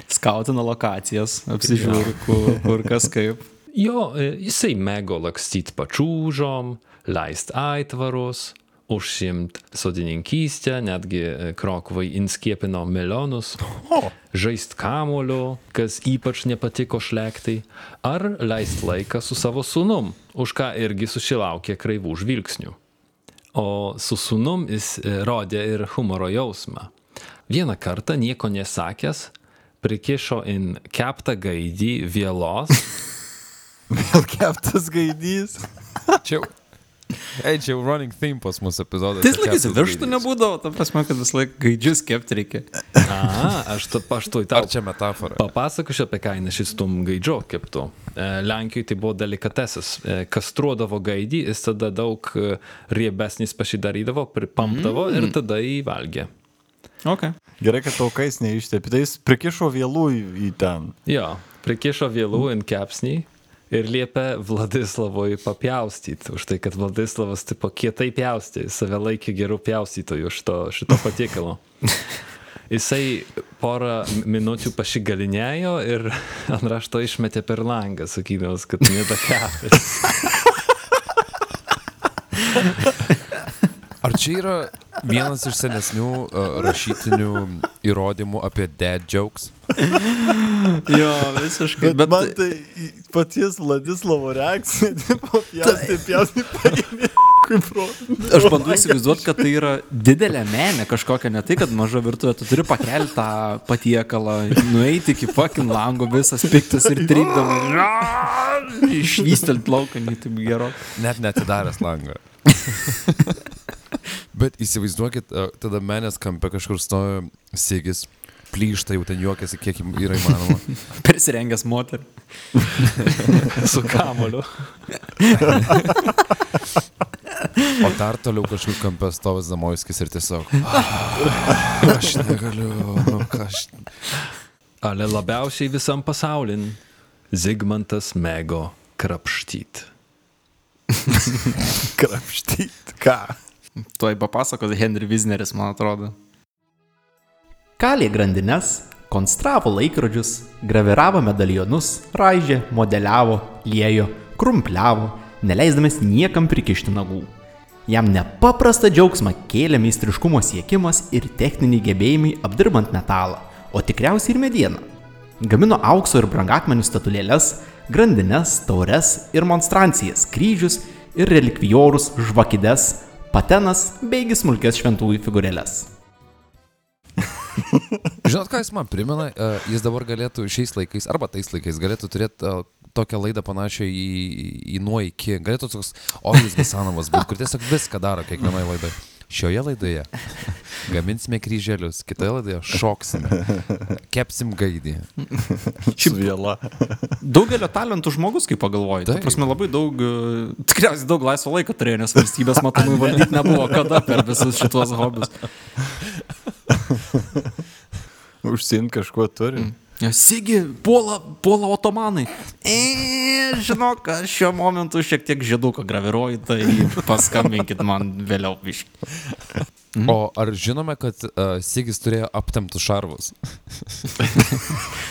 Skautina lokacijas, apsižiūri, kur, kur kas kaip. Jo, e, jisai mėgo lakstyti pačiūžom, leist aitvarus, užsimt sodininkystę, netgi e, Krokvai inskiepino melionus, žaist kamulio, kas ypač nepatiko šlektai, ar leist laiką su savo sunum, už ką irgi susilaukė kreivų žvilgsnių. O su sunum jis e, rodė ir humoro jausmą. Vieną kartą nieko nesakęs, prikišo in keptą gaidį vėlos Vėl keptas gaidys. Čia. Ei, čia jau running theme pas mus epizodas. Tais laikais virštų nebūdavo, ta prasme, kad vis laik gaidžius kepti reikia. A, aš to paštui tau. Ar čia metafora? Papasakosiu apie kainą šis tum gaidžio keptų. Lenkijoje tai buvo delikatesis. E, Kastruodavo gaidį, jis tada daug e, riebesnis pasidarydavo, pripampdavo mm. ir tada įvalgė. Okay. Gerai, kad taukais neištėpi. Tai jis prikišo vėlų į, į ten. Jo, prikišo vėlų ant kepsnį ir liepė Vladislavui papjaustyti. Už tai, kad Vladislavas tipo kietai pjaustė, save laikė gerų pjaustytojų šito, šito patiekalo. Jisai porą minučių pasigalinėjo ir ant rašto išmetė per langą, sakydamas, kad nedakepęs. Ar čia yra vienas iš senesnių uh, rašytinių įrodymų apie dad jokes? Jo, visiškai. Bet, bet man tai į- paties Vladislavo reakcija, tipo, pjausti, pjausti, paėmė. Kaip pro. Aš bandau įsivaizduoti, kad tai yra didelė menė kažkokia, ne tai, kad maža virtuvė, tu turi pakelti tą patiekalą, nueiti iki fucking lango visas piktas ir trikdamas. Išvystelt lauką, taip gero. Net netidaręs langą. Bet įsivaizduokit, uh, tada menės kampe kažkur stovi Sigis, plyšta jau ten juokiasi, kiek yra įmanoma. Persirengęs moterį. Su kamoliu. O dar toliau kažkur kampe stovi Zamoiskis ir tiesiog. Aš negaliu, nu aš. Ale labiausiai visam pasaulin Zigmantas mėgo krapštyt. Krapštyt. Ką? Tuoj papasakos Henry Wisneris, man atrodo. Kalė grandines, konstravo laikrodžius, graviravo medalionus, raižė, modeliavo, liejo, krumpliavo, neleisdamas niekam prikišti nagų. Jam nepaprastą džiaugsmą kėlė meistriškumo siekimas ir techniniai gebėjimai apdirbant metalą, o tikriausiai ir medieną. Gamino aukso ir brangakmenių statulėlės, grandines, taures ir monstrancijas, kryžius ir relikvijorus, žvakides, patenas beigi smulkės šventųjų figūrėlės. Žinot, ką jis man primena? Uh, jis dabar galėtų šiais laikais, arba tais laikais, galėtų turėti uh, tokią laidą panašią į, į nuo iki. Galėtų toks Olis Gasanovas būti, kur tiesiog viską daro kiekvienoje laidoje. Šioje laidoje gaminsime kryželius, kitoje laidoje šoksime, kepsim gaidį. Šiaip vėla. Daugelio talentų žmogus, kaip pagalvoji. Tai prasme, labai daug, e, tikriausiai daug laisvo laiko turėjo, nes valstybės matomai valdyti nebuvo kada per visus šituos hobius. Užsiimti kažkuo turi. Ja, Sigi, puola, puola otomanai. E, žinok, aš šiuo momentu šiek tiek žieduką graviruoju, tai paskambinkit man vėliau viškai. O ar žinome, kad uh, Sigis turėjo aptemtus šarvus?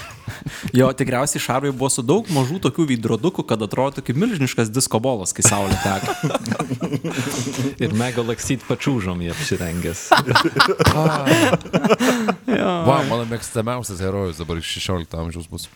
Jo, tikriausiai šarvai buvo su daug mažų tokių veidrodukų, kad atrodo kaip milžiniškas disko bolas, kai saulė teka. Ir mėgo lakstyti pačiūžom jie apsirengęs. Va, mano mėgstamiausias herojus dabar iš 16 amžiaus bus.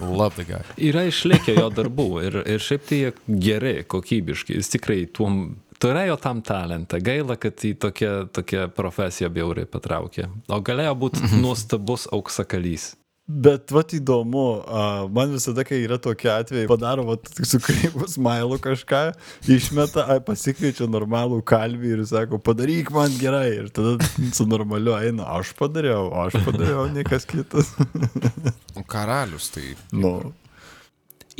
Love the guy. Yra išlikę jo darbų ir, ir šiaip tai jie geri, kokybiški. Jis tikrai tuom turėjo tam talentą. Gaila, kad į tokią, tokią profesiją bjauriai patraukė. O galėjo būti nuostabus auksakalys. Bet vat įdomu, a, man visada, kai yra tokie atvejai, padaro vat, su kreivu smailu kažką, išmeta, ai, pasikviečia normalų kalbį ir sako, padaryk man gerai. Ir tada su normaliu eina, aš padariau, aš padariau, ne kas kitas. Karalius tai. nu,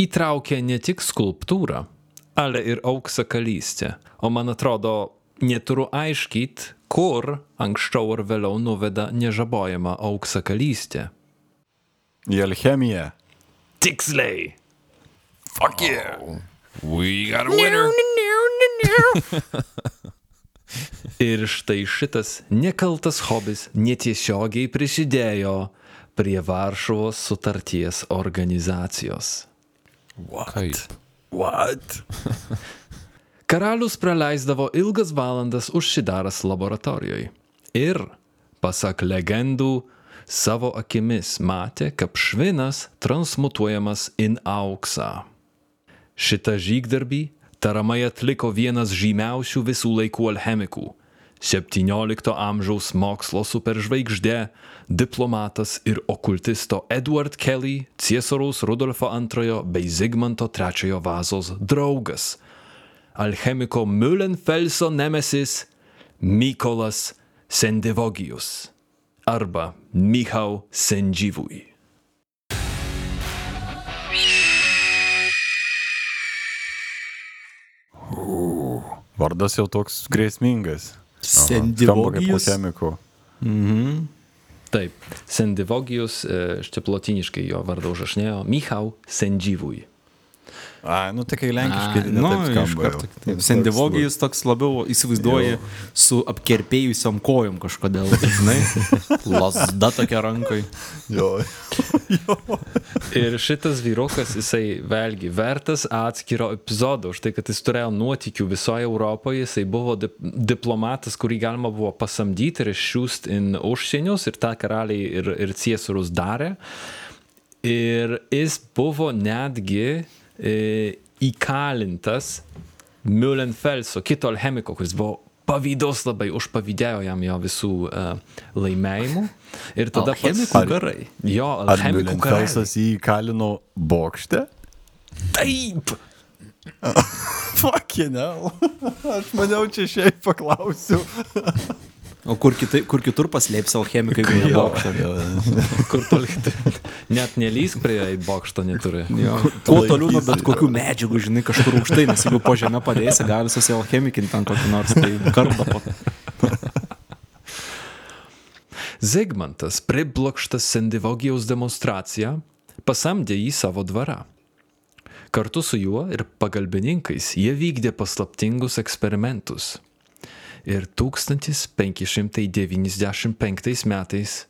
Įtraukė ne tik skulptūrą, ale ir auksakalystę. O man atrodo, neturiu aiškyti, kur anksčiau ar vėliau nuveda nežabojama auksakalystė. Į alchemiją. Tiksliai. Fuck yeah. We got a winner. Ir štai šitas nekaltas hobis netiesiogiai prisidėjo prie Varšuvos sutarties organizacijos. Kaip? What? Karalius praleisdavo ilgas valandas užsidaręs laboratorijoje. Ir, pasak legendų, savo akimis matė, kaip švinas transmutuojamas in auksą. Šitą žygdarbį taramai atliko vienas žymiausių visų laikų alchemikų - 17 amžiaus mokslo superžvaigždė, diplomatas ir okultisto Edward Kelly, ciesoriaus Rudolfo II bei Zigmanto III vazos draugas - alchemiko Müllenfelso nemesis Mykolas Sendivogijus arba Michał Sendživuj. Vardas jau toks grėsmingas. Sendivogijus. alchemikų. Taip, Sendivogijus, e, štai plotiniškai jo vardą užrašinėjo Michał Sendživuj. A, nu tai kai lenkiškai, tai nu, iš karto jau. Sendivogijus toks labiau įsivaizduoji su apkerpėjusiam kojom kažkodėl, žinai. Lasda tokia rankai. Jo. Ir šitas vyrukas, jisai vėlgi vertas atskiro epizodo, už tai, kad jis turėjo nuotykių visoje Europoje, jisai buvo dip diplomatas, kurį galima buvo pasamdyti ir išsiųsti į užsienius ir tą karaliai ir, ir ciesorius darė. Ir jis buvo netgi įkalintas Müllenfelso, kito alchemiko, kuris buvo pavydus labai, užpavydėjo jam jo visų uh, laimėjimų. Ir tada Alchemikų karai. Jo, alchemikų karai. Milenfelsas jį įkalino bokšte? Taip. Fucking hell. Aš maniau, čia šiaip paklausiu. O kur, kitai, kur kitur paslėps alchemikai, kai ne bokštą? Kur toli? Net nelysk prie bokšto neturi. Kuo toliau nuo bet kokių medžiagų, žinai, kažkur aukštai, nes jeigu po žemę padėsi, gali susialchemikinti ant kokį nors tai kartą po. Zigmantas, priblokštas Sendivogijaus demonstraciją, pasamdė jį savo dvarą. Kartu su juo ir pagalbininkais jie vykdė paslaptingus eksperimentus. Ir 1595 metais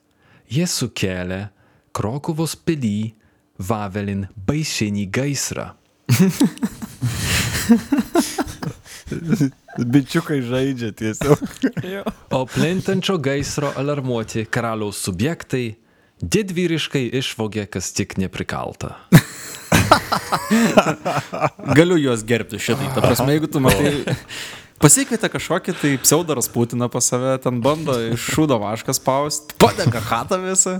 jie sukėlė Krokuvos pilį Vavelin baisinį gaisrą. Bičiukai žaidžia tiesiog. O plintančio gaisro alarmuoti karaliaus subjektai didvyriškai išvogė, kas tik neprikalta. Galiu juos gerbti šitai. Ta prasme, jeigu tu matai, pasikvietė kažkokį tai pseudoras Putiną pas save, ten bando iš šūdo vašką spausti, padega hatą visą.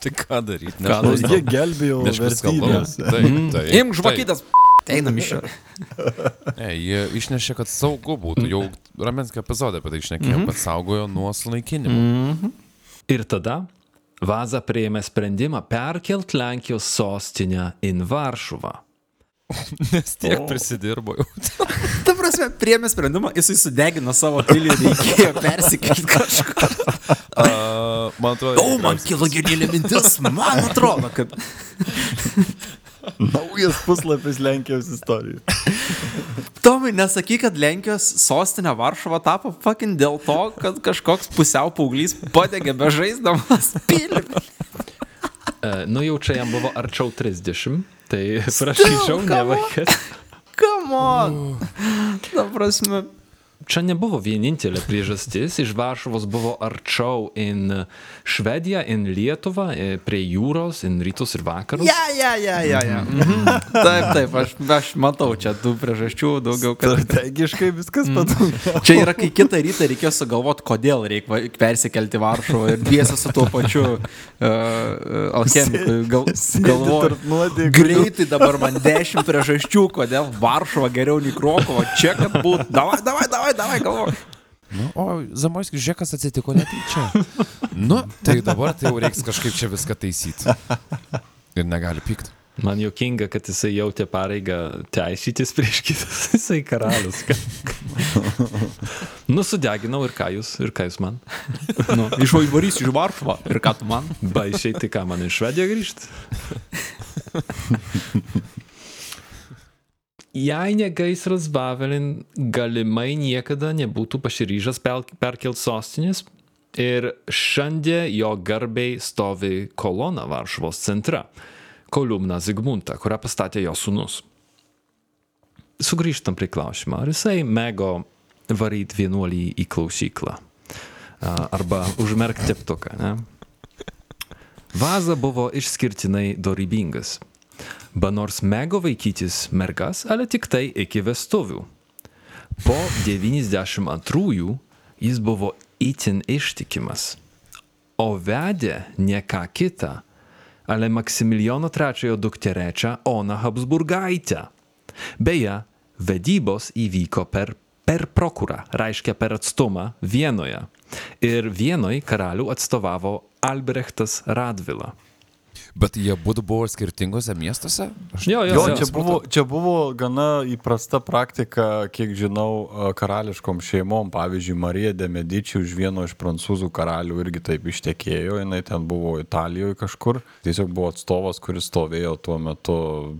Tai ką daryti? Ką Nu, daryt? Jie gelbėjo vertybės. Imk žvakytas, einam iš čia. Ne, jie išnešė, kad saugu būtų. Jau Ramenskio epizodė apie tai išnekėjo, kad saugojo nuo sulaikinimo. Ir tada Vaza prieėmė sprendimą perkelt Lenkijos sostinę į Varšuvą. Nes tiek prisidirbo jau. Ta prasme, priemė sprendimą, jisai sudegino savo pilį ir reikėjo persikelti kažkur. Uh, man atrodo, O, man kilo genialė mintis, man atrodo, kad... Naujas puslapis Lenkijos istorijai. Tomai, nesakyk, kad Lenkijos sostinė Varšuva tapo fucking dėl to, kad kažkoks pusiau paauglys padegė be žaisdamas pilį. E, nu jau čia jam buvo arčiau 30, tai prašyčiau, ne vaikas. Come on. Ta prasme, Čia nebuvo vienintelė priežastis, iš Varšuvos buvo arčiau į Švediją, į Lietuvą, e, prie jūros, į rytus ir vakarus. Ja, ja, ja, ja, ja. Mhm. Taip, taip, aš, aš matau čia tų priežasčių daugiau, kad... Strategiškai viskas patunka. Čia yra, kai kitą rytą reikėjo sugalvoti, kodėl reikia persikelti Varšuvą ir dviesi su tuo pačiu uh, alchemiku. Gal, galvoju, greitai dabar man dešimt priežasčių, kodėl Varšuva geriau nei Krokova. Čia kad būtų. Davai, davai, davai, davai, galvoju. Nu, o Zamoiskis žiūrėkas atsitiko netyčia. Nu, tai dabar tai jau reiks kažkaip čia viską taisyti. Ir negali pykti. Man juokinga, kad jisai jautė pareigą teisytis prieš kitus, jisai karalius. nu, sudeginau ir ką jūs, ir ką jūs man. Nu, išvarysiu iš Varšuvą. Ir ką tu man? Baisiai, tai ką man iš Švediją grįžti? Jei ne gaisras Bavelin, galimai niekada nebūtų pasiryžęs perkelti sostinės ir šiandien jo garbiai stovi kolona Varšuvos centre, kolumna Zigmunta, kurią pastatė jo sunus. Sugrįžtam prie klausimo, ar jisai mėgo varyti vienuolį į klausyklą arba užmerkti teptuką. Ne? Vaza buvo išskirtinai dorybingas. Ba nors mėgo vaikytis mergas, ale tik tai iki vestuvių. Po 92-ųjų jis buvo itin ištikimas, o vedė ne ką kitą, ale Maksimilijono III dukterėčią Oną Habsburgaitę. Beje, vedybos įvyko per, per prokurą, reiškia per atstumą Vienoje. Ir Vienoj karalių atstovavo Albrechtas Radvila. Bet jie būtų buvo skirtingose miestuose? Aš... Jo, jo, Jo, jo. čia buvo, čia buvo gana įprasta praktika, kiek žinau, karališkom šeimom. Pavyzdžiui, Marija de Medici už vieno iš prancūzų karalių irgi taip ištekėjo, jinai ten buvo Italijoje kažkur. Tiesiog buvo atstovas, kuris stovėjo tuo metu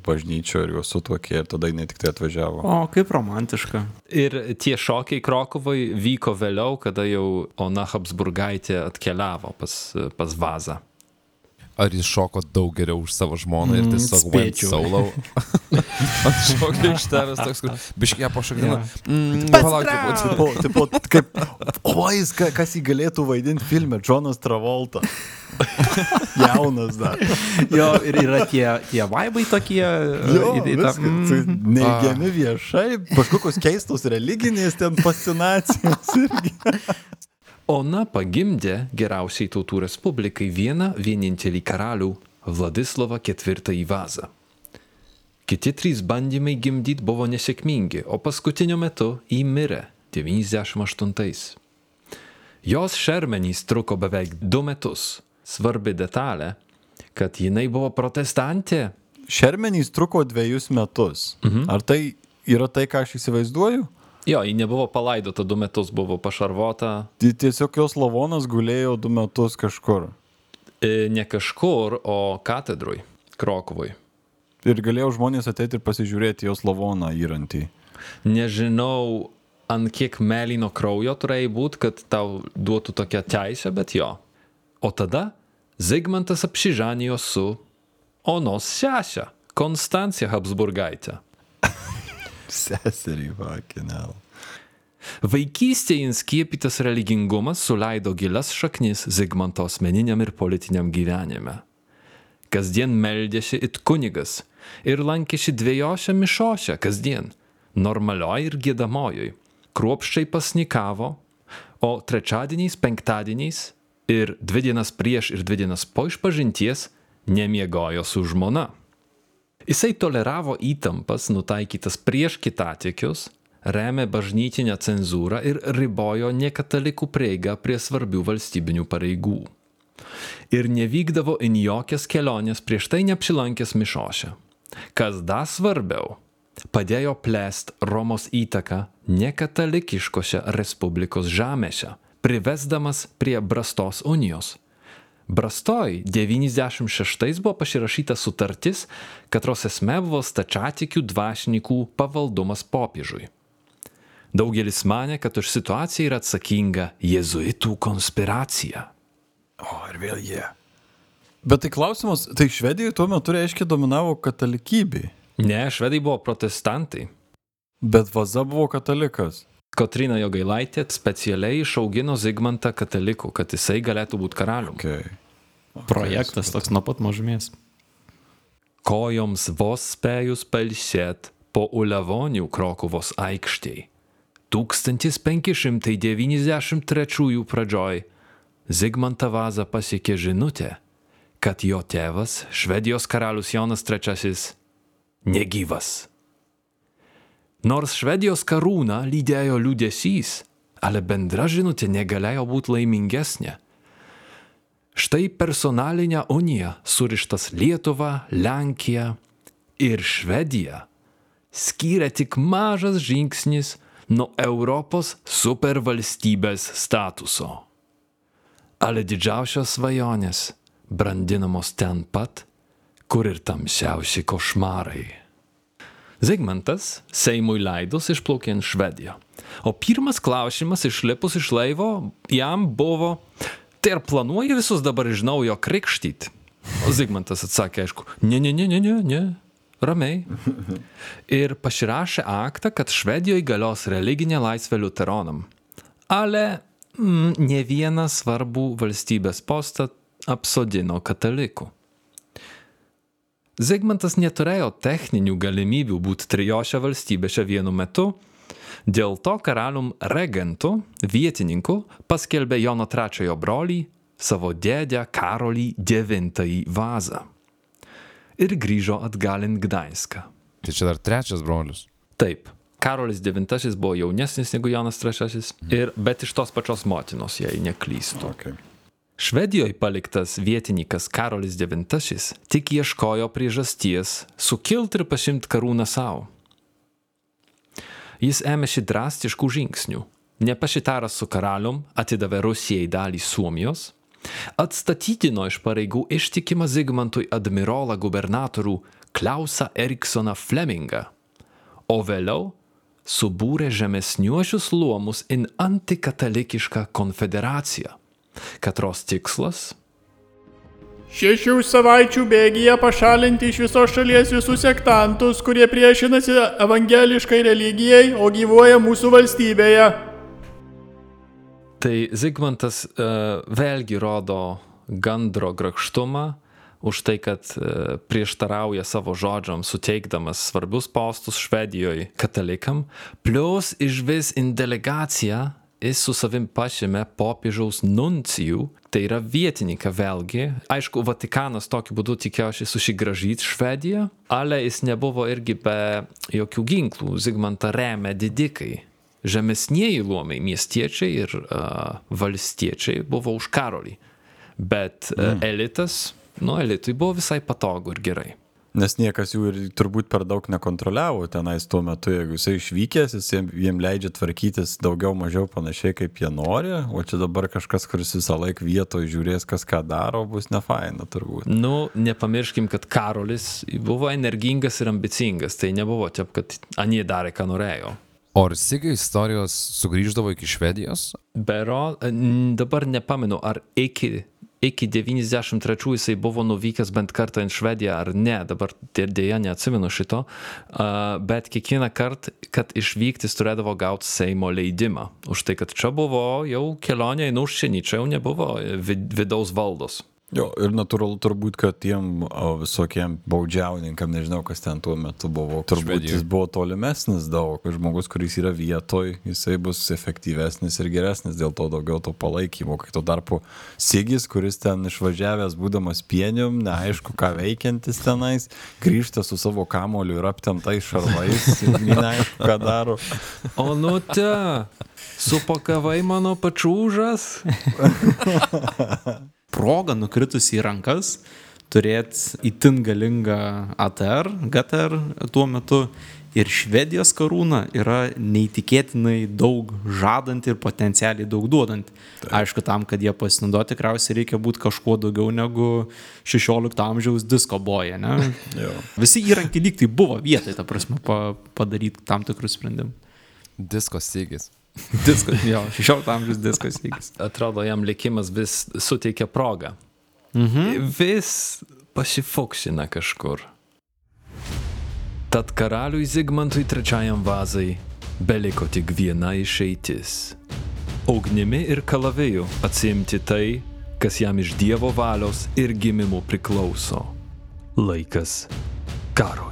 bažnyčioje ir juos sutokė ir tada jinai tik tai atvažiavo. O, kaip romantiška. Ir tie šokiai Krokovai vyko vėliau, kada jau Ona Habsburgaitė atkeliavo pas, pas Vazą. Ar jis šoko daug geriau už savo žmoną ir Mm, tiesiog went spėčiau. solo? Ant šokio aikštelės toks, kur biškė pašakina. Mm, Tipo, Palaukite, tipo, kaip, o jis, ka- kas jį galėtų vaidinti filme, Jonas Travolta. Jaunas dar. Jo, ir yra tie, tie vaibai tokie. Jo, į- į tą- viskas, mm. neigiami viešai, kažkokios keistos religinės ten fascinacijos irgi. Ona pagimdė geriausiai tautų respublikai vieną vienintelį karalių Vladislavą IV Vazą. Kiti trys bandymai gimdyti buvo nesėkmingi, o paskutiniu metu įmirė 98. Jos šermenys truko beveik du metus. Svarbi detalė, kad jinai buvo protestantė. Šermenys truko dviejus metus. Mhm. Ar tai yra tai, ką aš įsivaizduoju? Jo, ji nebuvo palaidota du metus, buvo pašarvota tiesiog jos lavonas gulėjo du metus kažkur. e, ne kažkur, o katedrui, Krokovui. Ir galėjo žmonės ateiti ir pasižiūrėti jos lavoną įrantį. Nežinau, ant kiek mėlyno kraujo turėjai būti, kad tau duotų tokią teisę, bet jo. O tada Zigmantas apsižanijo su Onos sesė, Konstancija Habsburgaitė. Seserį vakinel. Vaikystėje inskiepytas religingumas suleido gilias šaknis Zigmanto asmeniniam ir politiniam gyvenime. Kasdien meldėsi it kunigas ir lankėsi dviejose mišose kasdien - normalioj ir gėdamojoj. Kruopščiai pasnikavo, o trečiadieniais, penktadieniais ir dvi dienas prieš ir dvi dienas po išpažinties nemiegojo su žmona. Jisai toleravo įtampas nutaikytas prieš kitatikius, remė bažnytinę cenzūrą ir ribojo nekatalikų prieigą prie svarbių valstybinių pareigų. Ir nevykdavo į jokias keliones prieš tai neapsilankęs mišose. Kas dar svarbiau, padėjo plėst Romos įtaką nekatalikiškose Respublikos žemėse, privesdamas prie Brastos unijos. Brastoj 96 buvo pasirašyta sutartis, katros esmė buvo stačiatikių dvasininkų pavaldumas popiežui. Daugelis mane, kad už situaciją yra atsakinga jėzuitų konspiracija. O, ir vėl jie. Bet tai klausimas, tai Švedijoje tuo metu reiškia dominavo katalikybė. Ne, švedai buvo protestantai. Bet Vaza buvo katalikas. Kotrina Jogailaitė specialiai išaugino Zigmantą katalikų, kad jisai galėtų būti karaliumi. Okay. Projektas toks nuo pat mažumės. Kojoms vos spėjus palsėt po Ulevonių Krokuvos aikštėje. 1593 pradžioj Zigmantą Vazą pasiekė žinutė, kad jo tėvas, Švedijos karalius Jonas III, negyvas. Nors Švedijos karūną lydėjo liūdėsys, ale bendra žinutė negalėjo būti laimingesnė. Štai personalinė unija surištas Lietuva, Lenkija, ir Švedija skyrė tik mažas žingsnis nuo Europos supervalstybės statuso. Ale didžiausios svajonės brandinamos ten pat, kur ir tamsiausi košmarai. Zigmantas Seimui leidus išplaukė į Švediją. O pirmas klausimas išlipus iš laivo jam buvo, tai ar planuoji visus dabar iš naujo krikštyti? O Zigmantas atsakė, aišku, ne, ne, ne, ne, ne, ne, ramiai. Ir pasirašė aktą, kad Švedijoje galios religinė laisvė liuteronam. Ale mm, ne vieną svarbų valstybės postą apsodino katalikų. Zigmantas neturėjo techninių galimybių būti trijose valstybėse vienu metu, dėl to karalium regentu, vietininku, paskelbė Jono III brolį, savo dėdę Karolį IX vazą. Ir grįžo atgalin Gdaiską. Tai čia dar trečias brolius. Taip, Karolis IX buvo jaunesnis negu Jonas III, ir, bet iš tos pačios motinos, jei neklystu. Okay. Švedijoje paliktas vietininkas Karolis IX tik ieškojo priežasties sukilti ir pasimti karūną savo. Jis ėmėsi drastiškų žingsnių. Nepasitaręs su karalium atidavė Rusijai dalį Suomijos, atstatydino iš pareigų ištikimą Zigmantui admirolą gubernatorių Klausą Eriksoną Flemingą, o vėliau subūrė žemesniuosius luomus in antikatalikišką konfederaciją, katros tikslas Šešių savaičių bėgyje pašalinti iš visos šalies visus sektantus, kurie priešinasi evangeliškai religijai, o gyvuoja mūsų valstybėje. Tai Zigmantas uh, vėlgi rodo gandro grakštumą už tai, kad uh, prieštarauja savo žodžiam, suteikdamas svarbius postus Švedijoje katalikam, plus iš vis in delegaciją jis su savim pašėmė popiežiaus nuncijų, tai yra vietininką vėlgi. Aišku, Vatikanas tokiu būdu tikėjosi susigražyti Švediją, ale jis nebuvo irgi be jokių ginklų. Zigmantą remė didikai. Žemesnieji luomai, miestiečiai ir uh, valstiečiai buvo už karolį. Bet uh, elitas, nu, elitui buvo visai patogu ir gerai. Nes niekas jų ir turbūt per daug nekontroliavo tenais tuo metu, jeigu jisai išvykęs, jis jiem, jiem leidžia tvarkytis daugiau mažiau panašiai kaip jie nori, o čia dabar kažkas, kuris visą laiką vietoje žiūrės, kas ką daro, bus nefaina turbūt. Nu, nepamirškim, kad Karolis buvo energingas ir ambicingas, tai nebuvo taip, kad anie darė, ką norėjo. O ar Sigai istorijos sugrįždavo iki Švedijos? Bero, dabar nepamenu, ar iki, iki 93 jisai buvo nuvykęs bent kartą į Švediją ar ne, dabar dė- dėja neatsimenu šito, bet kiekvieną kartą, kad išvykti, jis turėdavo gauti Seimo leidimą. Už tai, kad čia buvo jau kelionė į užsienį, čia jau nebuvo vid vidaus valdos. Jo, ir natūralu turbūt, kad tiem o, visokiem baudžiauninkam, nežinau, kas ten tuo metu buvo, turbūt Švedijoj. jis buvo tolimesnis daug. Žmogus, kuris yra vietoj, jisai bus efektyvesnis ir geresnis, dėl to daugiau to palaikymo. Kai tuo tarpu Sigis, kuris ten išvažiavęs, būdamas pienium, neaišku, ką veikiantis tenais, grįžta su savo kamoliu ir aptemtais šarvais, neaišku, ką daro. O nu te, supakavai mano pačiūžas. proga nukritus į rankas turėti itin galingą ATR, GTR tuo metu ir Švedijos karūna yra neįtikėtinai daug žadanti ir potencialiai daug duodanti. Aišku, tam, kad jie pasinaudotų, tikriausiai reikia būti kažkuo daugiau negu 16 amžiaus disko boje. Visi įrankiai lyg tai buvo vietai, ta prasme, pa, padaryti tam tikrus sprendimus. Disko Sigis. Disko, jo, 16 amžiaus disko įgis. Atrodo, jam likimas vis suteikia progą. Mhm. Vis pasifoksina kažkur. Tad karaliui Zigmantui III vazai beliko tik viena išeitis. Ugnimi ir kalaviju atsimti tai, kas jam iš Dievo valios ir gimimo priklauso. Laikas karui.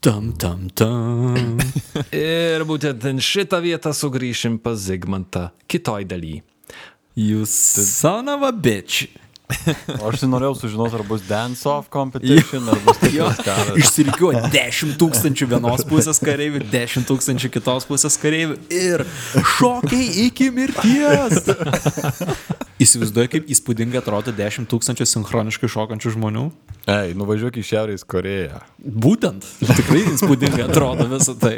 Tam, tam, tam. Ir būtent šitą vietą sugrįšim pas Zigmantą kitoj daly. Jūs son of a bitch. O aš norėjau sužinoti, ar bus dance-off competition, ar bus tikras karas. Išsirikiuoja 10 tūkstančių vienos pusės kareivių, 10 tūkstančių kitos pusės kareivių ir šokiai iki mirties. Įsivaizduoju, kaip įspūdingai atrodo 10 tūkstančių sinchroniškai šokančių žmonių. Ei, nuvažiuok į Šiaurės Koreją. Būtent. Tikrai įspūdingai atrodo visą tai.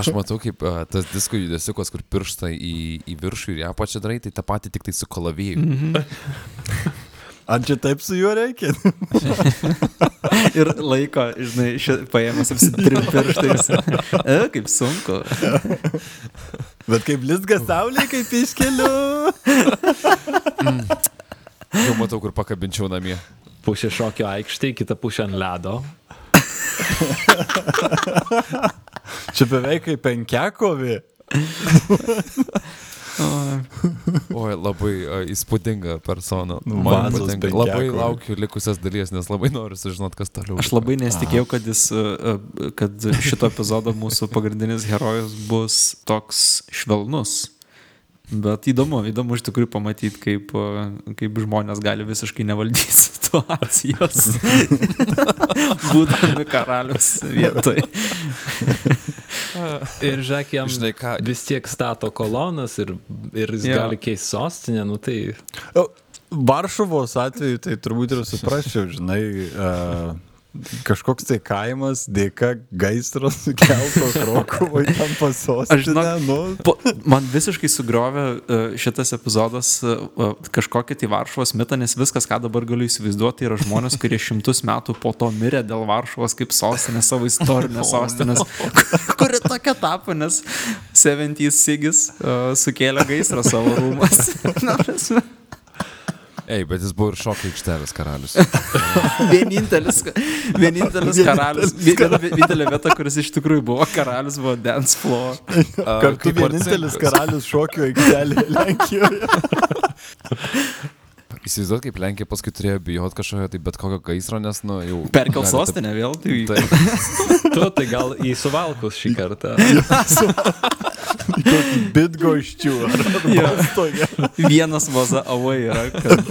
Aš matau, kaip uh, tas disko judesiukas, kur piršta į, į viršų ir į apačią darai, tai tą patį tik tai su kalaviju. Mm -hmm. Ar čia taip su juo reikia? Ir laiko, žinai, ši, paėmęs apsitrim pirštais. E, kaip sunku. Bet kaip blizga saulė, kaip iškeliu. Jau matau, kur pakabinčiau namie. Pusė šokio aikštėje, kita pusė ant ledo. Čia beveik kaip penkiakovi. Oi, labai uh, įspūdinga persona. Nu, Man vazos patinka. Labai laukiu likusias dalies, nes labai noriu sužinoti, kas toliau. Aš labai nesitikėjau, kad, jis, kad šito epizodo mūsų pagrindinis herojus bus toks švelnus. Bet įdomu, įdomu iš tikrųjų pamatyti, kaip, kaip žmonės gali visiškai nevaldyti situacijos, būdami karalius vietoj. Ir žiūrėk, jam Žinai ką? vis tiek stato kolonas ir, ir jis Jo. gali keisti sostinę, nu tai Varšuvos atveju tai turbūt ir suprasčiau, žinai, uh, kažkoks tai kaimas dėka gaisro sukelto Krokovai tam pasostinė. Aš žinok, nu, Po, man visiškai sugriovė e, šitas epizodas e, e, kažkokį tai Varšuvos mitą, nes viskas, ką dabar galiu įsivaizduoti, yra žmonės, kurie šimtus metų po to mirė dėl Varšuvos kaip sostinės, savo istorinės sostinės, kuri tokia tapo, nes 70 Sigis uh, sukėlė gaisrą savo rūmas. Ei, bet jis buvo ir šokio aikštelės karalius. vienintelis, vienintelis karalius, vienintelė vieta, kuris iš tikrųjų buvo karalius, buvo dance floor. kartu kaip vienintelis karalius šokio aikštelėje Lenkijoje. Įsivaizduot, kaip Lenkija paskui turėjo bijot kažkokio, tai bet kokio gaisro, nes, nu, jau... Perkel sostinę vėl. Tai... Taip, tu tai gal į suvalkus šį kartą. Bitgoščių. Vienas vaza avai yra. Kad...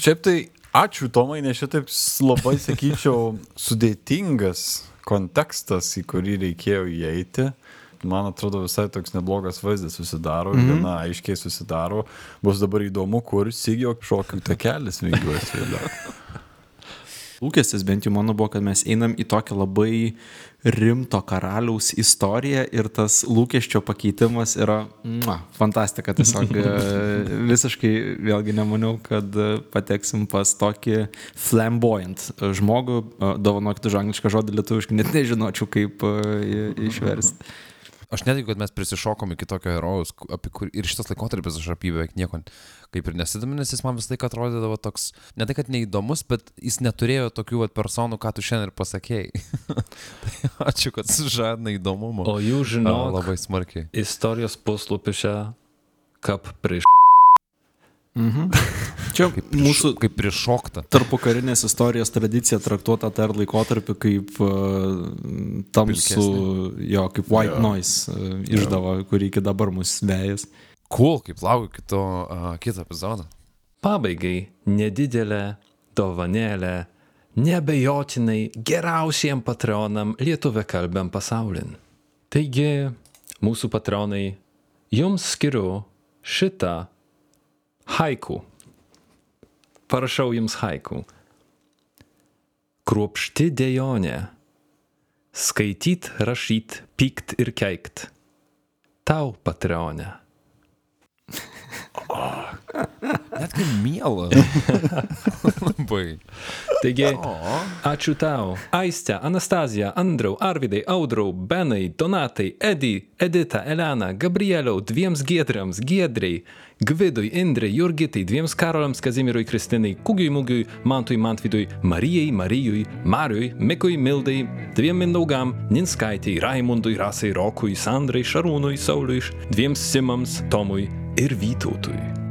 Šiaip tai ačiū Tomai, nes šitaip labai, sakyčiau, sudėtingas kontekstas, į kurį reikėjo įeiti. Man atrodo visai toks neblogas vaizdas susidaro, mm -hmm. gana aiškiai susidaro. Bus dabar įdomu, kur Sigio šokių takelis vingiuosi vėliau. Lūkestis bent jau mano buvo, kad mes einam į tokią labai rimto karaliaus istoriją ir tas lūkesčio pakeitimas yra mua, fantastika. Tiesiog e, visiškai vėlgi nemaniau, kad e, pateksim pas tokį flamboyant žmogų. E, Dovanokit už anglišką žodį lietuviškai, net nežinočiau, kaip išversti. Aš netikiu, kad mes prisišokom iki tokio herojaus, apie kur ir šitas laikotarpis aš apie jį beveik nieko kaip ir nesidomiu, nes jis man visą laiką atrodydavo toks, ne tai, kad neįdomus, bet jis neturėjo tokių vat, personų, ką tu šiandien ir pasakėjai. tai ačiū, kad sužadina įdomumo. O jūs A, žinot, labai smarkiai. istorijos puslapiuose, kaip prieš. Čia Kaip, mūsų mūsų... kaip prišokta. tarpu karinės istorijos tradicija traktuota dar laikotarpį kaip uh, tamsų, jo, kaip white yeah. noise uh, išdava, yeah. kuri iki dabar mus vėjas. Cool, kaip laukiu kito, uh, kito epizodo. Pabaigai nedidelė dovanėlė nebejotinai geriausiem patronam lietuviakalbiam pasaulin. Taigi, mūsų patronai, jums skiriu šitą haiku. Parašau jums haiku. Kruopšti dėjonė. Skaityt, rašyt, pykt ir keikt. Tau, patronė. Net kaip miela. labai. Taigi, ačiū tau. Aistė, Anastazija, Andriau, Arvidai, Audrau, Benai, Donatai, Edi, Edita, Elena, Gabrieliau, dviems Giedriams, Giedrei, Gvidui, Indrei, Jurgitai, dviems Karoliams, Kazimirui, Kristinai, Kugiui, Mugiui, Mantui, Mantvidui, Marijai, Marijui, Mariui, Mikui, Mildai, dviem Mindaugam, Ninskaitai, Raimundui, Rasai, Rokui, Sandrai, Šarūnui, Sauliui, dviems Simams, Tomui ir Vytautui.